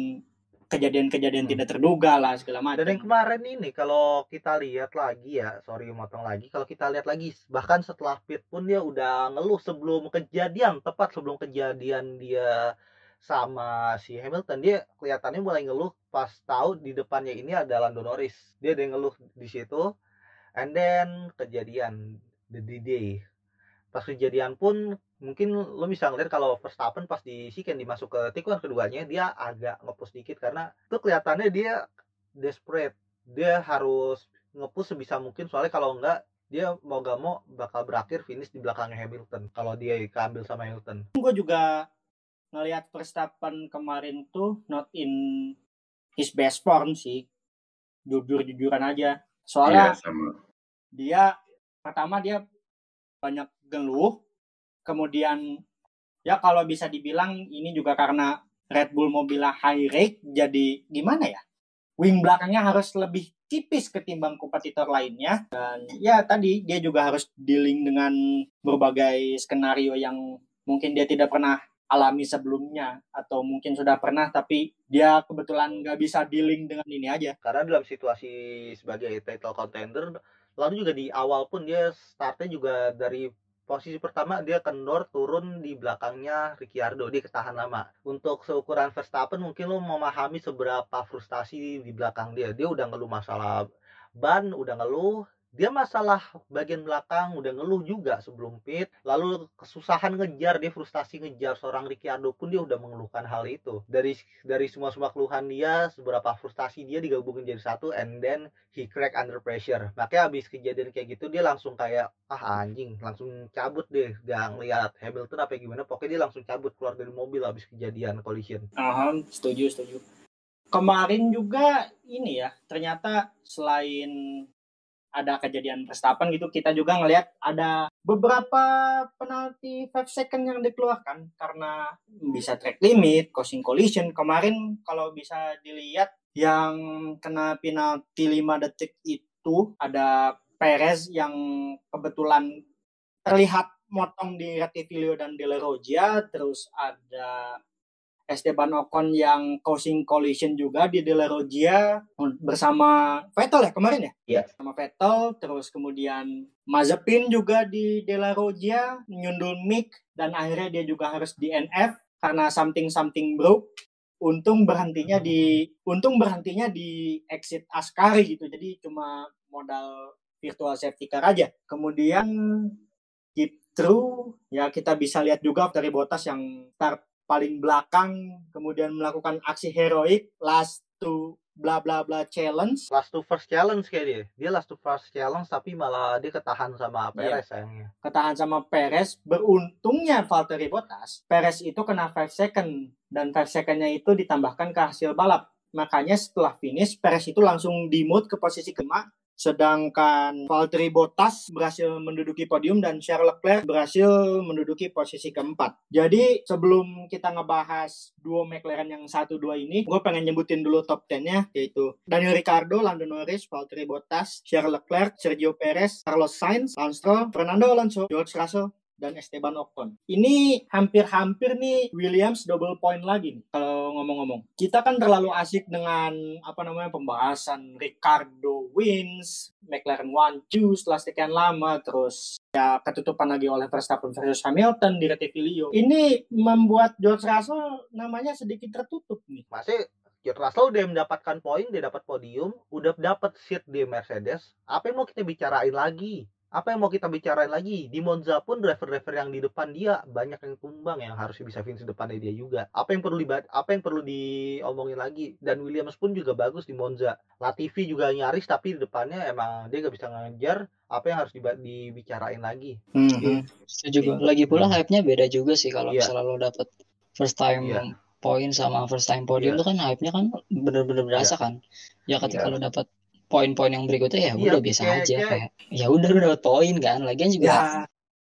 kejadian-kejadian Hmm. tidak terduga lah segala macam. Dan yang kemarin ini kalau kita lihat lagi ya, sorry motong lagi, kalau kita lihat lagi bahkan setelah pit pun dia udah ngeluh sebelum kejadian, tepat sebelum kejadian dia sama si Hamilton dia kelihatannya mulai ngeluh pas tahu di depannya ini ada Lando Norris. Dia ada yang ngeluh di situ. And then kejadian the D-Day. Pas kejadian pun mungkin lo bisa ngeliat kalau Verstappen pas di Shiken dimasuk ke tikungan keduanya dia agak ngepush dikit karena itu kelihatannya dia desperate. Dia harus ngepush sebisa mungkin soalnya kalau enggak dia mau gak mau bakal berakhir finish di belakangnya Hamilton kalau dia keambil sama Hamilton. Gue juga ngelihat Verstappen kemarin tuh not in his best form sih. Jujur-jujuran aja soalnya Iya, sama. dia pertama dia banyak geluh kemudian ya kalau bisa dibilang ini juga karena Red Bull mobilnya high rate jadi gimana ya wing belakangnya harus lebih tipis ketimbang kompetitor lainnya dan ya tadi dia juga harus dealing dengan berbagai skenario yang mungkin dia tidak pernah alami sebelumnya atau mungkin sudah pernah tapi dia kebetulan nggak bisa dealing dengan ini aja. Karena dalam situasi sebagai title contender lalu juga di awal pun dia startnya juga dari posisi pertama dia kendor turun di belakangnya Ricciardo dia ketahan lama. Untuk seukuran Verstappen mungkin lo memahami seberapa frustasi di belakang dia. Dia udah ngeluh masalah ban udah ngeluh dia masalah bagian belakang udah ngeluh juga sebelum pit lalu kesusahan ngejar dia frustasi ngejar seorang Ricciardo pun dia udah mengeluhkan hal itu. Dari dari semua semua keluhan dia seberapa frustasi dia digabungin jadi satu and then he crack under pressure. Makanya abis kejadian kayak gitu dia langsung kayak ah anjing langsung cabut deh gak ngeliat Hamilton apa gimana pokoknya dia langsung cabut keluar dari mobil abis kejadian collision. Aha, setuju, setuju. Kemarin juga ini ya, ternyata selain ada kejadian Verstappen gitu, kita juga ngelihat ada beberapa penalti 5 second yang dikeluarkan karena bisa track limit, causing collision. Kemarin kalau bisa dilihat yang kena penalti 5 detik itu ada Perez yang kebetulan terlihat motong di Rettivilio dan De La Roggia, terus ada Esteban Ocon yang causing collision juga di De La Roggia bersama Vettel ya kemarin ya? Iya. Sama Vettel, terus kemudian Mazepin juga di De La Roggia nyundul Mick dan akhirnya dia juga harus di NF karena something something broke. Untung berhentinya di untung berhentinya di exit Ascari gitu. Jadi cuma modal virtual safety car aja. Kemudian keep through ya kita bisa lihat juga dari Bottas yang start paling belakang kemudian melakukan aksi heroik last to bla bla bla challenge. Last to first challenge kayak dia. Dia last to first challenge tapi malah dia ketahan sama Perez sayangnya. Ketahan sama Perez. Beruntungnya Valtteri Bottas Perez itu kena 5 second dan 5 secondnya itu ditambahkan ke hasil balap. Makanya setelah finish Perez itu langsung di mode ke posisi kelima sedangkan Valtteri Bottas berhasil menduduki podium dan Charles Leclerc berhasil menduduki posisi keempat. Jadi sebelum kita ngebahas duo McLaren yang satu dua ini, gue pengen nyebutin dulu top 10-nya yaitu Daniel Ricciardo, Lando Norris, Valtteri Bottas, Charles Leclerc, Sergio Perez, Carlos Sainz, Lance Stroll, Fernando Alonso, George Russell, dan Esteban Ocon. Ini hampir-hampir nih Williams double point lagi nih kalau ngomong-ngomong. Kita kan terlalu asik dengan apa namanya pembahasan Ricardo wins, McLaren one two setelah sekian lama terus ya ketutupan lagi oleh Verstappen versus Hamilton di Rettivilio. Ini membuat George Russell namanya sedikit tertutup nih. masih George Russell udah mendapatkan poin, dia dapat podium, udah dapat seat di Mercedes. Apa yang mau kita bicarain lagi? Apa yang mau kita bicarain lagi? Di Monza pun driver-driver yang di depan dia banyak yang tumbang yang harus bisa finish depannya dia juga. Apa yang perlu dibat apa yang perlu diomongin lagi? Dan Williams pun juga bagus di Monza. Latifi juga nyaris tapi di depannya emang dia gak bisa ngejar. Apa yang harus dibicarain lagi? Setuju gue. Lagi pula hype-nya beda juga sih kalau Iya. misalnya lo dapet first time Iya. point sama first time podium Iya. tuh kan hype-nya kan bener-bener berasa kan. Ya ketika Iya. lo dapet poin-poin yang berikutnya ya Iya, udah biasa kayak- aja kayak- kayak ya udah dapet poin kan. Lagian juga Ya,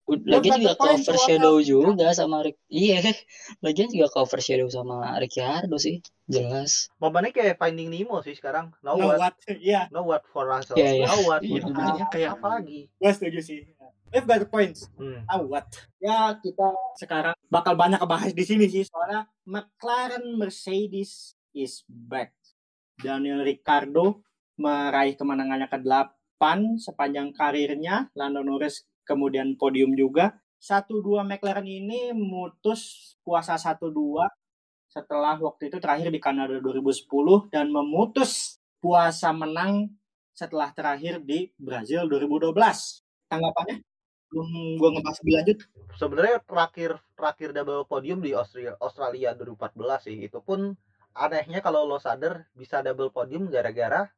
lagian juga cover shadow out. juga sama Rick. Iya, lagian juga cover shadow sama Ricciardo sih. Jelas. Momennya kayak Finding Nemo sih sekarang. No, no what, what? Iya, no what for Russell. Iya, iya. No what. Iya, momennya kayak- apa lagi? gue setuju sih. We've got the points. Hmm. Ah, what? Ya, kita sekarang bakal banyak kebahas di sini sih. Soalnya McLaren, Mercedes, is back. Daniel Ricciardo meraih kemenangannya ke-8 sepanjang karirnya. Lando Norris kemudian podium juga. 1-2 McLaren ini memutus puasa 1-2 setelah waktu itu terakhir di Kanada 2010 dan memutus puasa menang setelah terakhir di Brazil 2012. Tanggapannya? Belum gue ngebahas lebih lanjut. sebenarnya terakhir terakhir double podium di Australia Australia 2014 sih itu pun anehnya kalau lo sadar bisa double podium gara-gara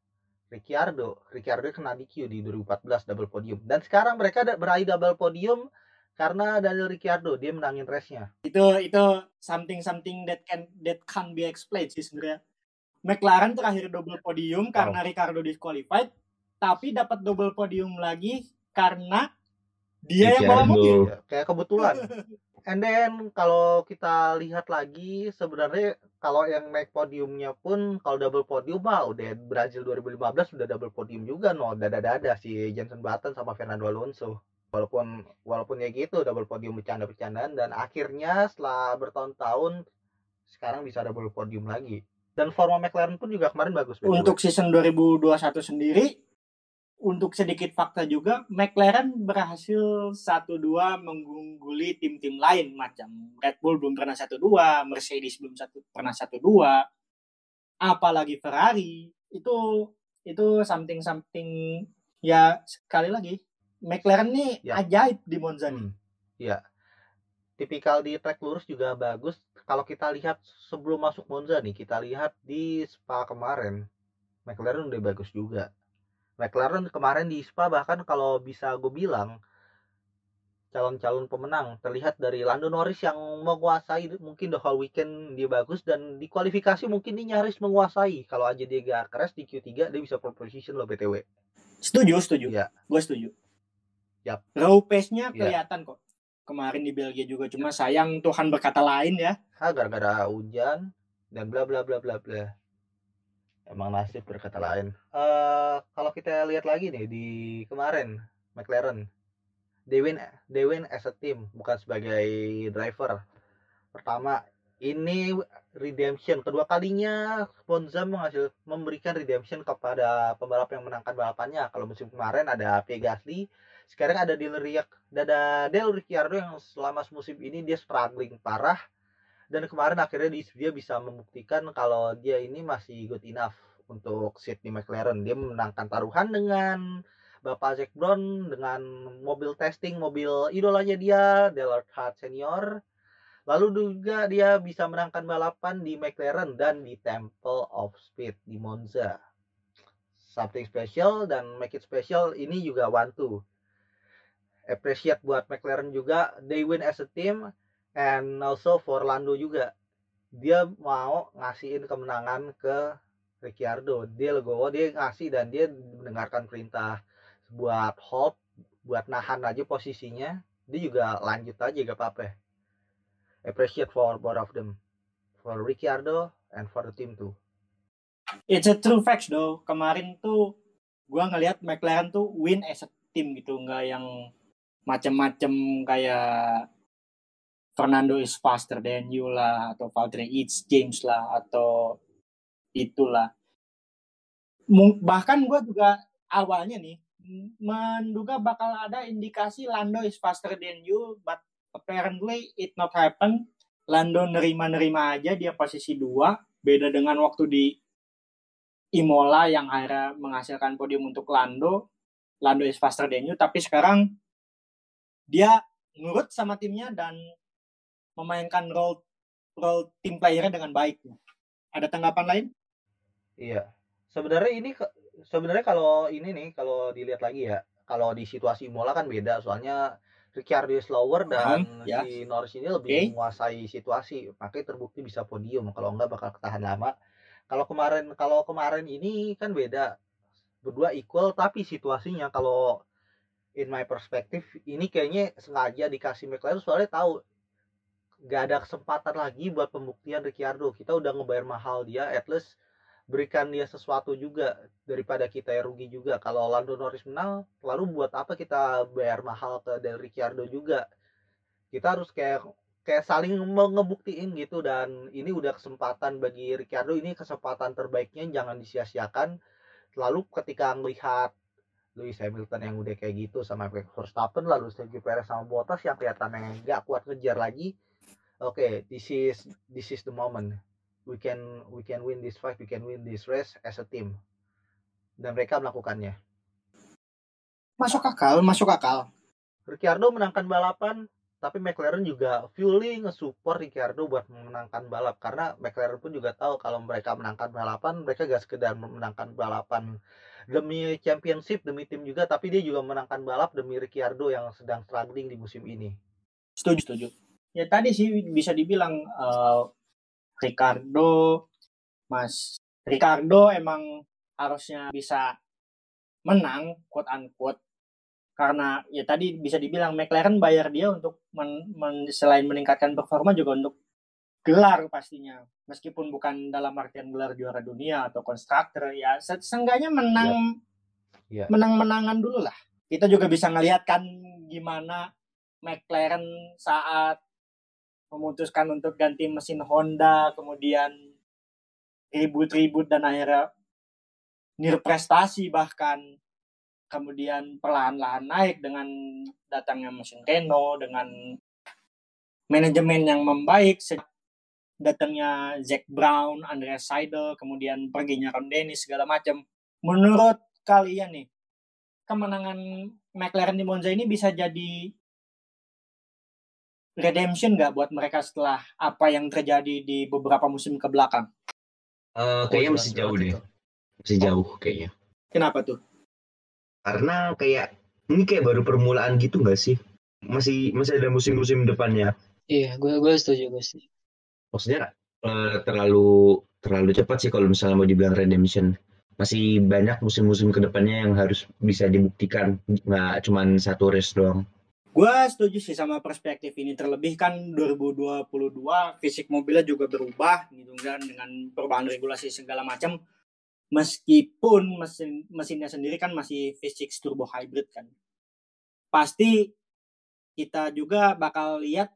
Ricciardo Ricciardo kena DQ di 2014 double podium dan sekarang mereka ada beraih double podium karena Daniel Ricciardo dia menangin race-nya Itu itu something something that can that can be explained sih sebenarnya. McLaren terakhir double podium karena Ricardo disqualified, tapi dapat double podium lagi karena dia yang bawa Ricciardo. mobil. Ya, kayak kebetulan and then kalau kita lihat lagi sebenarnya kalau yang naik podiumnya pun kalau double podium mah udah Brazil 2015 sudah double podium juga no dada-dada si Jenson Button sama Fernando Alonso walaupun walaupun ya gitu double podium bercanda-bercandaan dan akhirnya setelah bertahun-tahun sekarang bisa double podium lagi dan forma McLaren pun juga kemarin bagus. Untuk season 2021 sendiri, untuk sedikit fakta juga, McLaren berhasil 1-2 mengungguli tim-tim lain macam Red Bull belum pernah 1-2, Mercedes belum satu pernah 1-2, apalagi Ferrari. Itu itu something something ya sekali lagi McLaren nih Ya. ajaib di Monza nih. Hmm, Iya. Tipikal di track lurus juga bagus. Kalau kita lihat sebelum masuk Monza nih, kita lihat di Spa kemarin, McLaren udah bagus juga. McLaren kemarin di Spa bahkan kalau bisa gue bilang calon-calon pemenang terlihat dari Lando Norris yang menguasai mungkin the whole weekend dia bagus dan di kualifikasi mungkin dia nyaris menguasai kalau aja dia gak crash di Q3 dia bisa pole position loh BTW Setuju, setuju. Iya. Gue setuju. Yap. Raw pace-nya Iya. kelihatan kok. Kemarin di Belgia juga cuma sayang Tuhan berkata lain ya. ah gara-gara hujan dan bla bla bla bla bla emang nasib berkata lain. Eh kalau kita lihat lagi nih di kemarin McLaren they win they as a team bukan sebagai driver. Pertama ini redemption. Kedua kalinya Monza menghasil memberikan redemption kepada pembalap yang menangkan balapannya. Kalau musim kemarin ada Pierre Gasly sekarang ada ada Dale Ricciardo yang selama musim ini dia struggling parah dan kemarin akhirnya di- dia bisa membuktikan kalau dia ini masih good enough untuk seat di McLaren. Dia memenangkan taruhan dengan Bapak Zac Brown dengan mobil testing mobil idolanya dia Dale Earnhardt Senior. Lalu juga dia bisa menangkan balapan di McLaren dan di Temple of Speed di Monza. Something special dan make it special ini juga one two. Appreciate buat McLaren juga. They win as a team and also for Lando juga. Dia mau ngasihin kemenangan ke Ricciardo. Dia legowo dia ngasih dan dia mendengarkan perintah buat hold buat nahan aja posisinya. Dia juga lanjut aja gak apa-apa. Appreciate for both of them. For Ricciardo and for the team too. It's a true fact though. Kemarin tuh gua ngelihat McLaren tuh win as a team gitu, nggak yang macem-macem kayak Fernando is faster than you lah, atau Valtteri it's James lah, atau itulah. Bahkan gua juga awalnya nih menduga bakal ada indikasi Lando is faster than you, but apparently it not happen. Lando nerima-nerima aja dia posisi dua, beda dengan waktu di Imola yang akhirnya menghasilkan podium untuk Lando. Lando is faster than you, tapi sekarang dia nurut sama timnya dan memainkan role role tim playernya dengan baik. Ada tanggapan lain? Iya. Sebenarnya ini sebenarnya kalau ini nih kalau dilihat lagi ya, kalau di situasi Imola kan beda soalnya Ricciardo slower dan ya. si Norris ini lebih Oke. menguasai situasi, makanya terbukti bisa podium. Kalau enggak bakal ketahan lama. Kalau kemarin kalau kemarin ini kan beda. Berdua equal tapi situasinya kalau in my perspective ini kayaknya sengaja dikasih McLaren soalnya tahu nggak ada kesempatan lagi buat pembuktian Ricciardo. Kita udah ngebayar mahal dia, at least berikan dia sesuatu juga daripada kita yang rugi juga. Kalau Lando Norris menang, lalu buat apa kita bayar mahal ke Del Ricciardo juga? Kita harus kayak kayak saling ngebuktiin gitu dan ini udah kesempatan bagi Ricciardo ini kesempatan terbaiknya jangan disia-siakan lalu ketika melihat Lewis Hamilton yang udah kayak gitu sama Max Verstappen lalu Sergio Perez sama Bottas yang kelihatannya nggak kuat kejar lagi okay, this is this is the moment. We can we can win this fight we can win this race as a team. Dan mereka melakukannya. Masuk akal, masuk akal. Ricciardo menangkan balapan tapi McLaren juga fully nge-support Ricciardo buat memenangkan balap. Karena McLaren pun juga tahu kalau mereka menangkan balapan mereka gak sekedar memenangkan balapan demi championship demi tim juga tapi dia juga menangkan balap demi Ricciardo yang sedang struggling di musim ini. Setuju, setuju. Ya tadi sih bisa dibilang uh, Ricardo, Mas Ricardo emang harusnya bisa menang, quote unquote, karena ya tadi bisa dibilang McLaren bayar dia untuk men, men, selain meningkatkan performa juga untuk gelar pastinya. Meskipun bukan dalam artian gelar juara dunia atau konstruktor ya seenggaknya menang Ya. menang-menangan dulu lah. Kita juga bisa ngelihat kan gimana McLaren saat memutuskan untuk ganti mesin Honda kemudian ribut-ribut dan akhirnya nirprestasi bahkan kemudian perlahan-lahan naik dengan datangnya mesin Renault dengan manajemen yang membaik datangnya Zack Brown, Andreas Seidel, kemudian perginya Ron Dennis segala macam. Menurut kalian nih, kemenangan McLaren di Monza ini bisa jadi redemption nggak buat mereka setelah apa yang terjadi di beberapa musim ke belakang? Eh, kayaknya Oh, masih jauh deh. Masih jauh kayaknya. Kenapa tuh? Karena kayak ini kayak baru permulaan gitu nggak sih? Masih masih ada musim-musim depannya. Iya, gue gue setuju gue sih. Maksudnya eh, terlalu terlalu cepat sih kalau misalnya mau dibilang redemption. Masih banyak musim-musim ke depannya yang harus bisa dibuktikan. Nggak cuma satu race doang. Gue setuju sih sama perspektif ini. Terlebih kan 2022 fisik mobilnya juga berubah gitu kan dengan perubahan regulasi segala macam. Meskipun mesin mesinnya sendiri kan masih V6 turbo hybrid kan. Pasti kita juga bakal lihat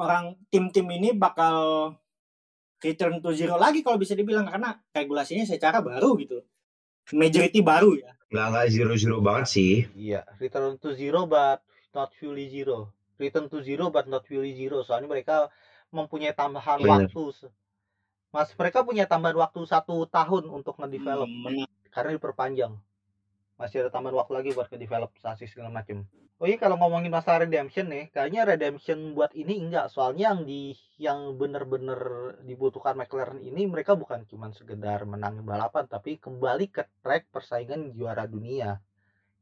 orang tim-tim ini bakal return to zero lagi kalau bisa dibilang karena regulasinya secara baru gitu. Majority baru ya. Nggak nggak zero zero banget sih. Iya, return to zero but not fully zero. Return to zero but not fully zero. Soalnya mereka mempunyai tambahan Bener. waktu. Mas, mereka punya tambahan waktu satu tahun untuk ngedevelop Hmm, karena diperpanjang. Masih ada tambahan waktu lagi buat ngedevelop sasis segala macam. Oh iya kalau ngomongin masalah redemption nih, kayaknya redemption buat ini enggak. Soalnya yang di yang bener-bener dibutuhkan McLaren ini mereka bukan cuma sekedar menang balapan, tapi kembali ke track persaingan juara dunia.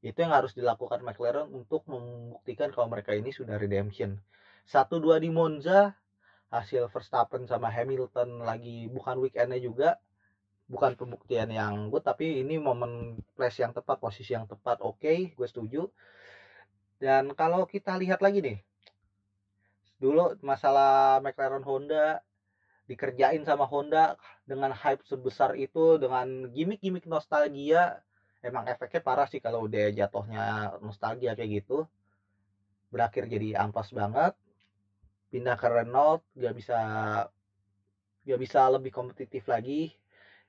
Itu yang harus dilakukan McLaren untuk membuktikan kalau mereka ini sudah redemption. Satu dua di Monza, hasil Verstappen sama Hamilton lagi bukan weekendnya juga, bukan pembuktian yang good, tapi ini momen place yang tepat, posisi yang tepat, oke, gue setuju. Dan kalau kita lihat lagi nih, dulu masalah McLaren Honda dikerjain sama Honda dengan hype sebesar itu dengan gimmick-gimmick nostalgia emang efeknya parah sih kalau udah jatuhnya nostalgia kayak gitu. Berakhir jadi ampas banget pindah ke Renault gak bisa gak bisa lebih kompetitif lagi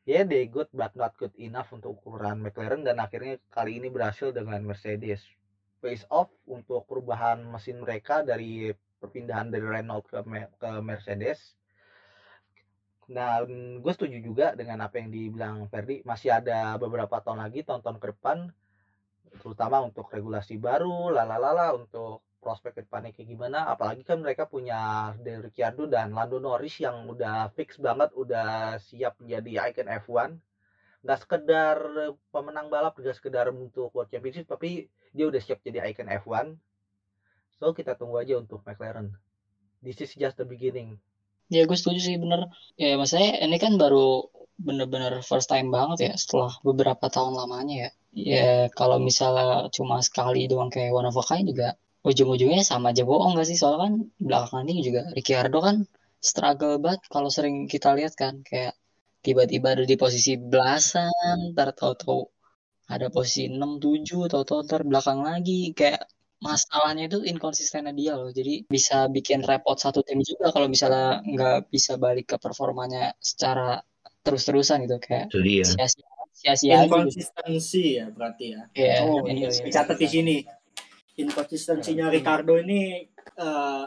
ya they good but not good enough untuk ukuran McLaren dan akhirnya kali ini berhasil dengan Mercedes. Face off untuk perubahan mesin mereka dari perpindahan dari Renault ke, ke Mercedes. Dan gue setuju juga dengan apa yang dibilang Ferdi masih ada beberapa tahun lagi tonton ke depan terutama untuk regulasi baru lalalala untuk prospek ke depannya kayak gimana apalagi kan mereka punya Del Ricciardo dan Lando Norris yang udah fix banget udah siap menjadi icon F1 nggak sekedar pemenang balap nggak sekedar untuk World Championship tapi dia udah siap jadi icon F1 so kita tunggu aja untuk McLaren this is just the beginning Ya gue setuju sih bener. Ya maksudnya ini kan baru bener-bener first time banget ya setelah beberapa tahun lamanya ya. Ya kalau misalnya cuma sekali doang kayak one of a kind juga ujung-ujungnya sama aja bohong gak sih? Soalnya kan belakangan ini juga Ricciardo kan struggle banget kalau sering kita lihat kan kayak tiba-tiba ada di posisi belasan, ntar tahu-tahu ada posisi 6 7, tahu-tahu ntar belakang lagi kayak masalahnya itu inkonsistennya dia loh. Jadi bisa bikin repot satu tim juga kalau misalnya nggak bisa balik ke performanya secara terus-terusan gitu kayak sia-sia sia-sia gitu. Inkonsistensi ya berarti ya. Iya, Oh, iya, ini iya. dicatat di sini. Inkonsistensinya Ricardo ini eh,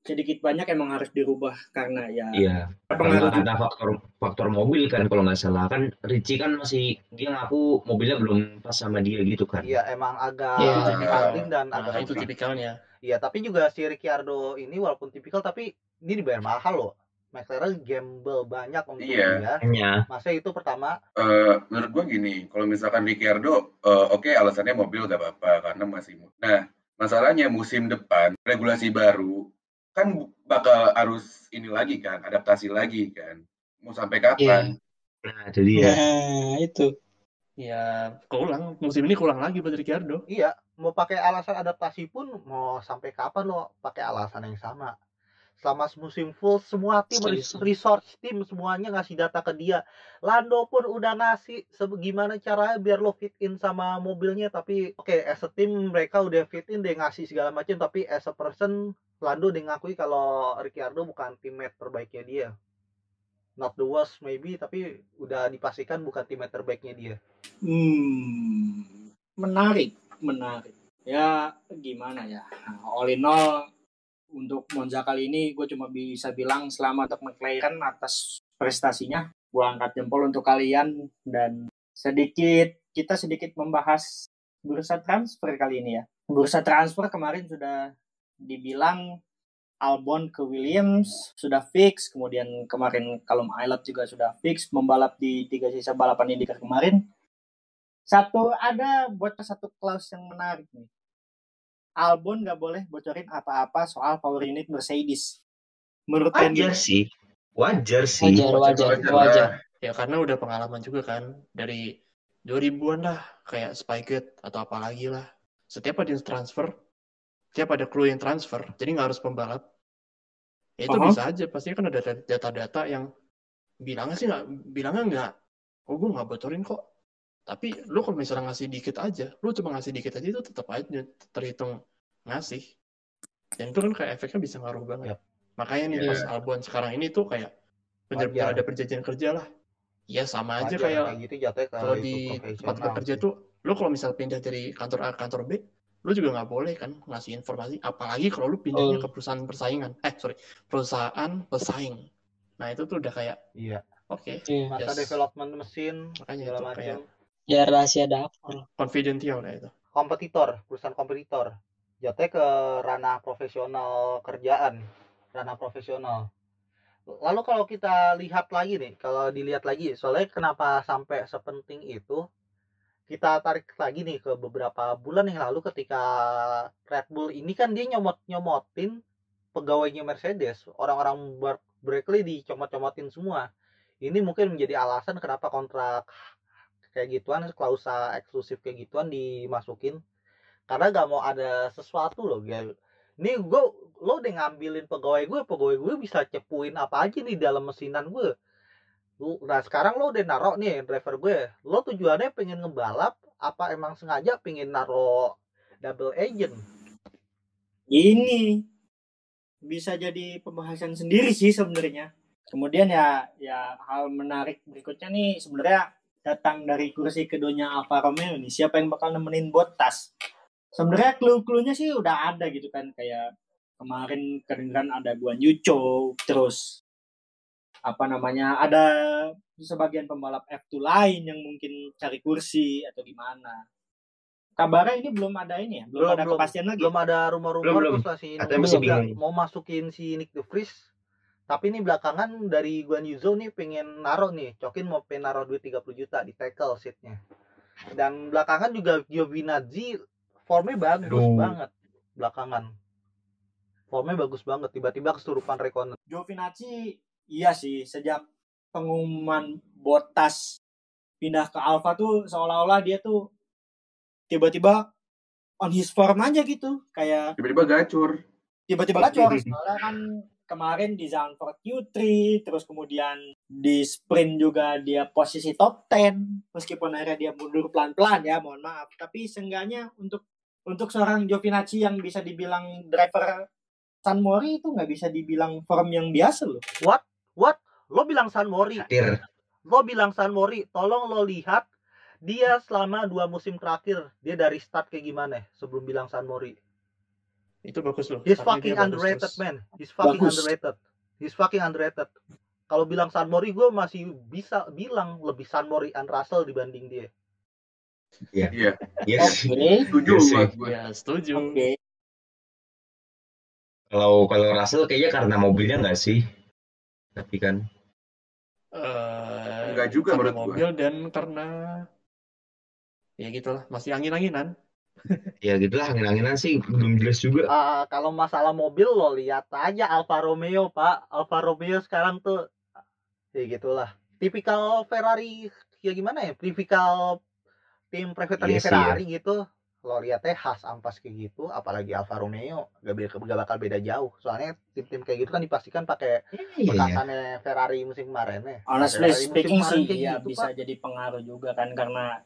sedikit banyak emang harus dirubah karena ya Iya. pengaruh Karena ada faktor faktor mobil kan kalau nggak salah kan Richie kan masih dia ngaku mobilnya belum pas sama dia gitu kan. Iya emang agak Iya. landing dan Nah, agak itu tipikalnya. Iya, tapi juga si Ricciardo ini walaupun tipikal tapi ini dibayar mahal loh. McLaren gamble banyak untuk Iya. dia. Hanya Masa itu pertama, Eh, menurut gua gini, kalau misalkan Ricciardo, eh, oke alasannya mobil gak apa-apa karena masih. mu- Nah, masalahnya musim depan regulasi baru kan bakal harus ini lagi kan, adaptasi lagi kan. Mau sampai kapan? nah itu dia. Nah, itu. Ya, keulang. Musim ini keulang lagi buat Ricciardo. iya mau pakai alasan adaptasi pun mau sampai kapan lo pakai alasan yang sama. Selama musim full semua tim resource tim semuanya ngasih data ke dia. Lando pun udah ngasih gimana caranya biar lo fit in sama mobilnya tapi oke as a team mereka udah fit in dia ngasih segala macam tapi as a person Lando dia ngakui kalau Ricciardo bukan teammate terbaiknya dia. Not the worst maybe tapi udah dipastikan bukan teammate terbaiknya dia. Hmm, menarik, menarik. Ya gimana ya? Nah, all in all untuk Monza kali ini gue cuma bisa bilang selamat untuk McLaren atas prestasinya. Gue angkat jempol untuk kalian dan sedikit kita sedikit membahas bursa transfer kali ini ya. Bursa transfer kemarin sudah dibilang Albon ke Williams sudah fix, kemudian kemarin Callum Aylett juga sudah fix membalap di tiga sisa balapan IndyCar kemarin. Satu ada buat satu clause yang menarik nih. Albon nggak boleh bocorin apa-apa soal power unit Mercedes. Menurut Wajar sih. Wajar sih. Wajar, wajar, Wajar wajar. Ya karena udah pengalaman juga kan dari 2000-an lah kayak Spygate atau apa lagi lah. Setiap ada yang transfer, setiap ada kru yang transfer, jadi nggak harus pembalap. Ya itu Aha. bisa aja, pasti kan ada data-data yang bilangnya sih nggak, bilangnya nggak, oh gue nggak bocorin kok. Tapi lu kalau misalnya ngasih dikit aja, lu cuma ngasih dikit aja itu tetap aja terhitung ngasih. Dan itu kan kayak efeknya bisa ngaruh banget. Yap. Makanya nih Iya. pas Albon sekarang ini tuh kayak bener-bener Wajar. ada perjanjian kerja lah. Ya sama aja Wajar, kayak gitu kalau di tempat kerja sih. tuh lo kalau misal pindah dari kantor A ke kantor B lo juga nggak boleh kan ngasih informasi apalagi kalau lo pindahnya Oh. ke perusahaan persaingan eh sorry perusahaan pesaing nah itu tuh udah kayak Iya. oke Iya. Masa Yes. development mesin makanya segala itu macam. kayak Ya rahasia dapur. confidential ya itu Kompetitor, perusahaan kompetitor. Jatuhnya ke ranah profesional kerjaan, ranah profesional. Lalu kalau kita lihat lagi nih, kalau dilihat lagi, soalnya kenapa sampai sepenting itu, kita tarik lagi nih ke beberapa bulan yang lalu ketika Red Bull ini kan dia nyomot-nyomotin pegawainya Mercedes, orang-orang Ber- Berkeley dicomot-comotin semua. Ini mungkin menjadi alasan kenapa kontrak kayak gituan, klausa eksklusif kayak gituan dimasukin. Karena gak mau ada sesuatu loh, guys. Nih gue, lo udah ngambilin pegawai gue, pegawai gue bisa cepuin apa aja nih dalam mesinan gue. Nah sekarang lo udah naruh nih driver gue, lo tujuannya pengen ngebalap, apa emang sengaja pengen naruh double agent? ini bisa jadi pembahasan sendiri sih sebenarnya. Kemudian ya ya hal menarik berikutnya nih sebenarnya datang dari kursi keduanya Alfa Romeo nih. Siapa yang bakal nemenin Bottas? Sebenarnya clue-cluenya sih udah ada gitu kan kayak kemarin kedengeran ada Guan Yu Zhou, terus apa namanya ada sebagian pembalap F2 lain yang mungkin cari kursi atau gimana. Kabarnya ini belum ada ini ya, belum, Belum, ada belum. kepastian lagi. Belum ada rumor-rumor Belum, belum. terus lah si Katanya masih bingung. mau masukin si Nick De Vries. Tapi ini belakangan dari Guan Yu Zhou nih pengen naruh nih, Cokin mau pengen naruh duit 30 juta di tackle seatnya. Dan belakangan juga Giovinazzi formnya bagus Aduh. banget belakangan. Formnya bagus banget, tiba-tiba kesurupan Rekonen. Giovinazzi iya sih sejak pengumuman Bottas pindah ke Alfa tuh seolah-olah dia tuh tiba-tiba on his form aja gitu kayak Tiba-tiba gacor. tiba-tiba gacor soalnya kan kemarin di Zandvoort Q3 terus kemudian di sprint juga dia posisi top 10 meskipun akhirnya dia mundur pelan-pelan ya mohon maaf tapi seenggaknya untuk untuk seorang Giovinazzi yang bisa dibilang driver San Mori itu nggak bisa dibilang form yang biasa loh. What? What? Lo bilang San Mori. Hadir. Lo bilang San Mori. Tolong lo lihat dia selama dua musim terakhir dia dari start kayak gimana sebelum bilang San Mori. Itu bagus loh. He's fucking bagus underrated terus. man. He's fucking Bagus. underrated. He's fucking underrated. Kalau bilang San Mori gue masih bisa bilang lebih San Mori and Russell dibanding dia. Iya, Yes. Oke. setuju Iya sih. buat gue. Ya, setuju. Oke. Kalau kalau Russell kayaknya karena mobilnya nggak sih? Tapi kan Eh, Enggak juga menurut gua. mobil dan karena ya gitulah masih angin-anginan. ya gitulah angin-anginan sih belum jelas juga. Ah, kalau masalah mobil lo lihat aja Alfa Romeo pak. Alfa Romeo sekarang tuh ya gitulah. Tipikal Ferrari ya gimana ya? Tipikal tim private Iya sih, Ferrari gitu. Lo lihatnya khas ampas kayak gitu apalagi Alfa Romeo. Gak, be- gak bakal beda jauh. Soalnya tim-tim kayak gitu kan dipastikan pakai Iya, iya. bekasannya Ferrari musim kemarin ya. Honestly Ferrari speaking sih ya gitu, bisa Pak. jadi pengaruh juga kan karena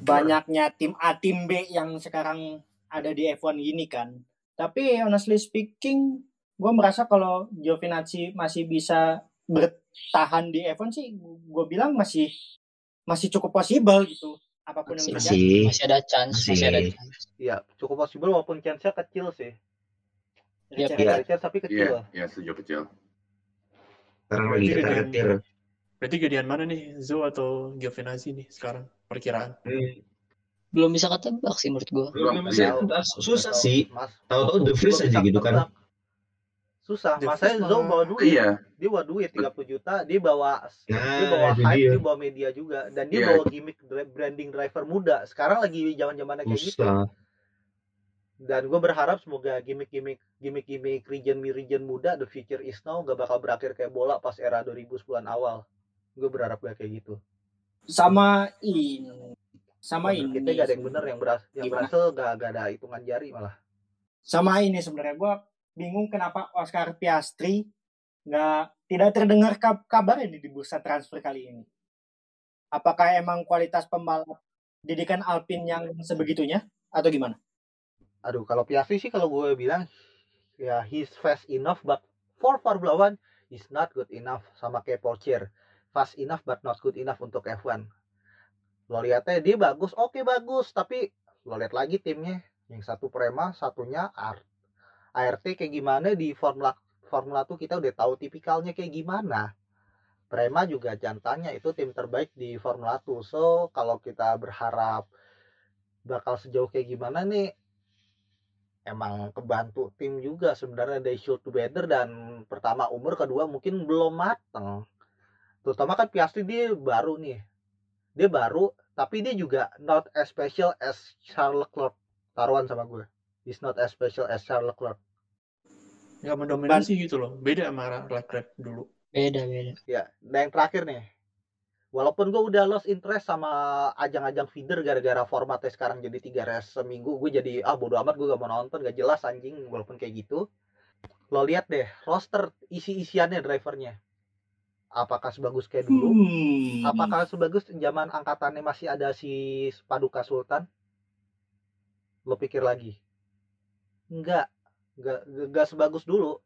banyaknya tim A tim B yang sekarang ada di F1 gini kan. Tapi honestly speaking, gue merasa kalau Giovinazzi masih bisa bertahan di F1 sih, gue bilang masih masih cukup possible gitu. Apa pun yang Masih, terjadi. Masih. masih ada chance, masih, Masih. ada chance. ya cukup possible walaupun chance-nya kecil sih. Iya. Ada chance tapi kecil Iya, iya setuju kecil. Sekarang lagi dengan- ketar-ketir. Berarti gedean mana nih, Zo atau Giovinazzi nih sekarang perkiraan? Hmm, Belum bisa ketebak sih menurut gua. belum Belum, bisa tahu. tebak. susah Atau sih. Tahu-tahu The Belum aja bisa gitu kan. ketebak. Susah, masanya Zo bawa duit. Iya, Dia bawa duit 30 juta, dia bawa dia Nah, bawa itu hype, dia. dia bawa media juga dan dia Iya. bawa gimmick branding driver muda. Sekarang lagi zaman-zamannya kayak gitu. Susah. Dan gue berharap semoga gimmick-gimmick gimmick-gimmick region-region muda the future is now gak bakal berakhir kayak bola pas era 2010-an awal. Gue berharap gak kayak gitu. Sama ini, sama ini. Kita gak ada yang bener yang beras yang Gimana? berhasil gak, gak ada hitungan jari malah. Sama ini sebenarnya gue bingung kenapa Oscar Piastri nggak tidak terdengar kab kabarnya di bursa transfer kali ini. Apakah emang kualitas pembalap didikan Alpine yang sebegitunya atau gimana? Aduh, kalau Piastri sih kalau gue bilang ya he's fast enough but for Formula One he's not good enough sama kayak Porsche. Fast enough but not good enough untuk F1. Lo lihatnya dia bagus, oke bagus, tapi lo lihat lagi timnya yang satu Prema, satunya Art. ART kayak gimana di Formula Formula 2 kita udah tahu tipikalnya kayak gimana. Prema juga jantannya itu tim terbaik di Formula 2. So, kalau kita berharap bakal sejauh kayak gimana nih emang kebantu tim juga sebenarnya they should better dan pertama umur kedua mungkin belum mateng terutama kan Piastri dia baru nih. Dia baru tapi dia juga not as special as Charles Leclerc. Taruhan sama gue. He's not as special as Charles Leclerc. Nggak mendominasi gitu loh. Beda sama Leclerc dulu. Beda, beda. ya dan yang terakhir nih. Walaupun gue udah lost interest sama ajang-ajang feeder gara-gara formatnya sekarang jadi tiga race seminggu gue jadi ah bodo amat gue gak mau nonton gak jelas anjing walaupun kayak gitu. Lo lihat deh roster isi-isiannya drivernya apakah sebagus kayak dulu? Hmm. apakah sebagus zaman angkatannya masih ada si Paduka Sultan? Lo pikir lagi? Enggak enggak enggak sebagus dulu.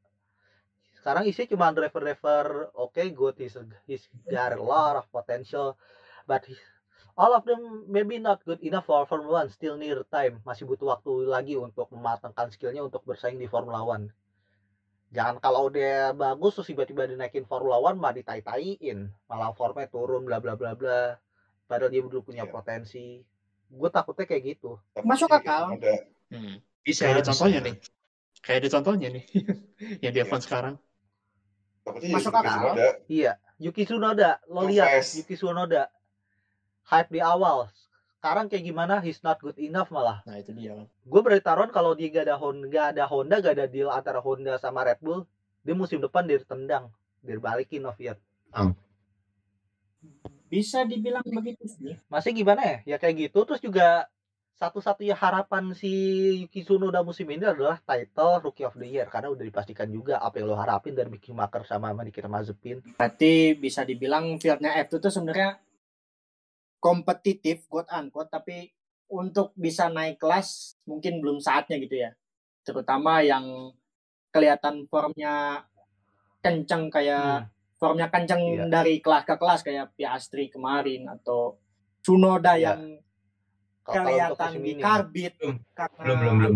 Sekarang isinya cuma driver-driver oke good he's, he's got a lot of potential but he- all of them maybe not good enough for Formula One still near time masih butuh waktu lagi untuk mematangkan skillnya untuk bersaing di Formula One jangan kalau dia bagus terus tiba-tiba dinaikin Formula One mah ditai-taiin malah formnya turun bla bla bla bla padahal dia dulu punya Iya. potensi gue takutnya kayak gitu Masuk akal. Ada Hmm. Bisa. Kayak ada bisa. contohnya nih. Kayak ada contohnya nih. yang di. F1 sekarang. takutnya Masuk akal. Iya, Yuki Tsunoda, lo lihat. Yuki Tsunoda hype di awal. Sekarang kayak gimana? He's not good enough malah. Nah, itu dia kan. Gue berarti taruhan kalau dia gak ada Honda, gak ada Honda, gak ada deal antara Honda sama Red Bull, dia musim depan dia ditendang, dia balikin Noviat. Bisa dibilang begitu sih. Masih gimana ya? Ya kayak gitu. Terus juga satu-satunya harapan si Yuki Tsunoda musim ini adalah title Rookie of the Year karena udah dipastikan juga apa yang lo harapin dari Mick Schumacher sama Nikita Mazepin. Berarti bisa dibilang fieldnya F2 tuh sebenarnya kompetitif quote unquote tapi untuk bisa naik kelas mungkin belum saatnya gitu ya. Terutama yang kelihatan formnya kenceng kayak Hmm. formnya kenceng Iya. dari kelas ke kelas kayak Piastri kemarin atau Tsunoda Iya. yang kelihatan musim di ini. karbit Belum. karena Belum, belum, belum.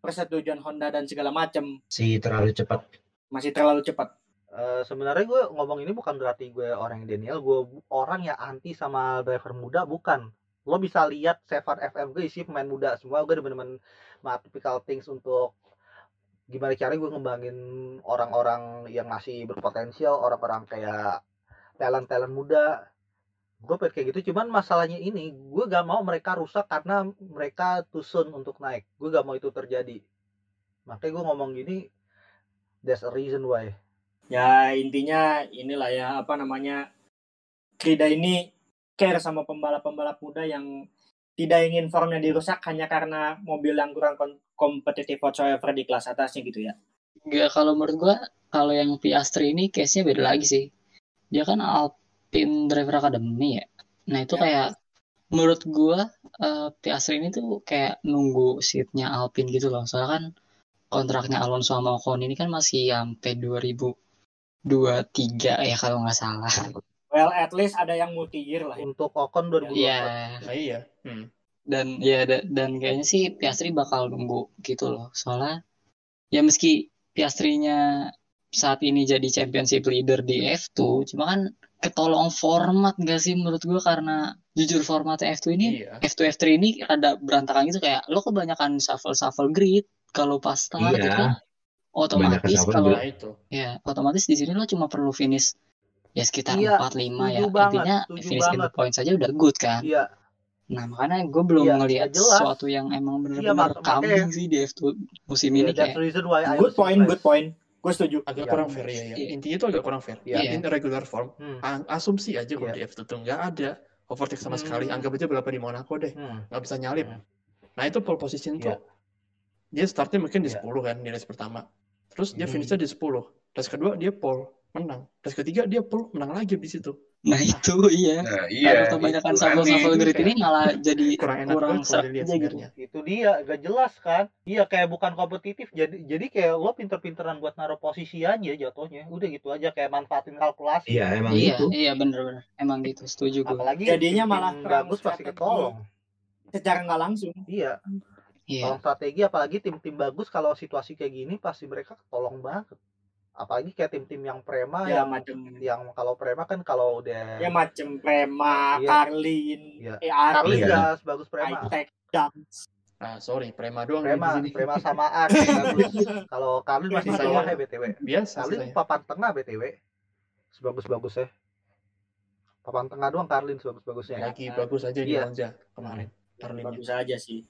persetujuan Honda dan segala macam Si terlalu cepat. masih terlalu cepat. Eh, sebenarnya gue ngomong ini bukan berarti gue orang yang Daniel, gue orang yang anti sama driver muda bukan. Lo bisa lihat Sevan FM gue isi pemain muda semua, gue bener-bener typical things untuk gimana caranya gue ngembangin orang-orang yang masih berpotensial, orang-orang kayak talent-talent muda. Gue pengen kayak gitu, cuman masalahnya ini, gue gak mau mereka rusak karena mereka soon untuk naik. Gue gak mau itu terjadi. Makanya gue ngomong gini, there's a reason why. Ya intinya inilah ya apa namanya Krida ini care sama pembalap-pembalap muda yang tidak ingin formnya dirusak hanya karena mobil yang kurang kompetitif whatsoever di kelas atasnya gitu ya. Nggak, kalau menurut gua kalau yang Piastri ini case-nya beda lagi sih. Dia kan Alpine Driver Academy ya. Nah itu Ya. kayak menurut gua eh, Piastri ini tuh kayak nunggu seatnya Alpine gitu loh. Soalnya kan kontraknya Alonso sama Ocon ini kan masih sampai 2023 ya kalau nggak salah. Well at least ada yang multi year lah. ya. Untuk Ocon 2024. Iya. Nah, iya. Hmm. Dan ya da- dan kayaknya sih Piastri bakal nunggu gitu loh. Soalnya ya meski Piastrinya saat ini jadi championship leader di F2, cuma kan ketolong format gak sih menurut gua karena jujur formatnya F2 ini Iya. F2 F3 ini rada berantakan gitu kayak lo kebanyakan shuffle shuffle grid kalau pas start Iya. itu otomatis kalau itu. ya otomatis di sini lo cuma perlu finish ya sekitar Iya, 4 5 ya. setuju banget, Intinya finish in the banget. point saja udah good kan. Iya, Nah, makanya gue belum Iya, ngelihat ya sesuatu yang emang Iya, bener-bener mak- kambing sih di F2 musim iya, ini kayak. Good point, good point. Gue setuju. Agak Iya. kurang fair ya, ya. Iya. Intinya itu agak kurang fair. Iya. Iya. In regular form, Hmm. asumsi aja kalau Iya. di F2 tuh nggak ada overtake sama sekali. Hmm. Anggap aja berapa di Monaco deh, Hmm. nggak bisa nyalip. Hmm. Nah itu pole position Iya. tuh. Dia startnya mungkin di Iya. 10 kan di race pertama. Terus dia Hmm. finishnya di 10. Race kedua dia pole, menang. Race ketiga dia pole, menang lagi di situ. Nah, itu iya. Nah, Karena iya. kebanyakan itu shuffle-shuffle grid ini malah jadi Kurang enak kurang banget kalau serak dilihat aja gitu. sebenarnya. Itu dia, gak jelas kan? Iya, kayak bukan kompetitif. Jadi jadi kayak lo pinter-pinteran buat naruh posisi aja jatuhnya. Udah gitu aja kayak manfaatin kalkulasi. Iya, emang Iya, gitu. iya bener-bener. Emang gitu, setuju gue. Apalagi Jadinya malah bagus pasti ketolong. Secara nggak langsung. Iya, Iya. kalau strategi apalagi tim-tim bagus kalau situasi kayak gini pasti mereka ketolong banget. Apalagi kayak tim-tim yang prema Ya yang macam yang kalau prema kan kalau udah ya macam Prema, Iya. Carlin, Iya. eh Iya. gas bagus prema. Nah sorry, Prema doang Prema, di sini. prema samaan. Kalau Carlin masih di bawah ya BTW. Biasa Carlin sih. papan tengah BTW. Sebagus-bagus ya. Papan tengah doang Carlin sebagus-bagusnya. Lagi bagus aja di Iya. Monza kemarin. Carlinnya. Bagus aja sih.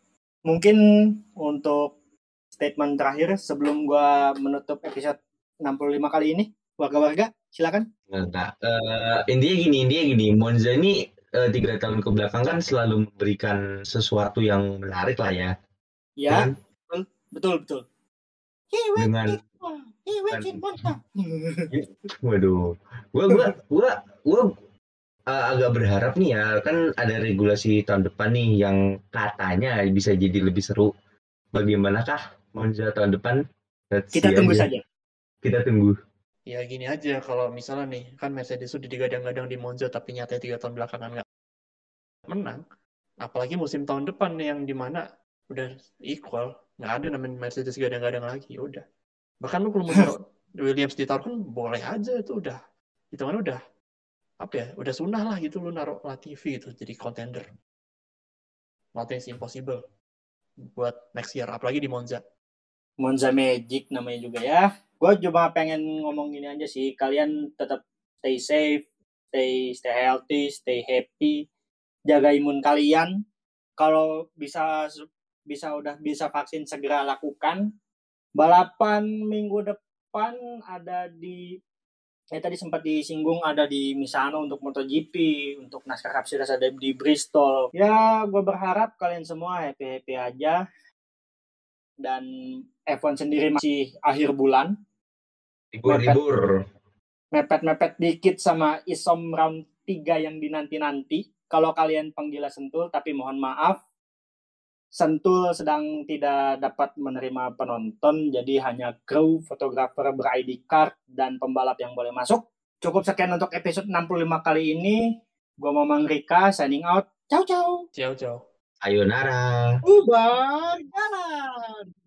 Mungkin untuk statement terakhir sebelum gua menutup episode 65 kali ini, warga-warga silakan. Nah, eh, intinya gini, intinya gini, Monza ini eh, tiga tahun ke belakang kan selalu memberikan sesuatu yang menarik lah ya. Ya, Dengan, betul betul. Went dengan in Monza. He went in Monza. Waduh, gua gua gua gua uh, agak berharap nih ya, kan ada regulasi tahun depan nih yang katanya bisa jadi lebih seru. Bagaimanakah Monza tahun depan? Let's Kita tunggu aja. saja. Kita tunggu. Ya gini aja kalau misalnya nih kan Mercedes udah digadang-gadang di Monza tapi nyatanya tiga tahun belakangan nggak menang. Apalagi musim tahun depan nih yang di mana udah equal nggak ada namanya Mercedes gadang-gadang lagi udah. Bahkan lu kalau mau taruh Williams ditaruh kan boleh aja itu udah hitungannya udah apa ya udah sunnah lah gitu lu naruh Latifi gitu jadi contender. Nothing is impossible buat next year apalagi di Monza. Monza Magic namanya juga ya. Gue cuma pengen ngomong gini aja sih. Kalian tetap stay safe, stay stay healthy, stay happy, jaga imun kalian. Kalau bisa bisa udah bisa vaksin segera lakukan. Balapan minggu depan ada di ya tadi sempat disinggung ada di Misano untuk MotoGP, untuk NASCAR Cup Series ada di Bristol. Ya, gue berharap kalian semua happy-happy aja. Dan F1 sendiri masih akhir bulan. Libur-libur. mepet-mepet dikit sama isom round 3 yang dinanti-nanti. Kalau kalian penggila sentul tapi mohon maaf Sentul sedang tidak dapat menerima penonton, jadi hanya kru, fotografer ber-ID card, dan pembalap yang boleh masuk. Cukup sekian untuk episode 65 kali ini. Gua Mamang Rika, signing out. Ciao, ciao. Ciao, ciao. Sayonara. Ubar jalan.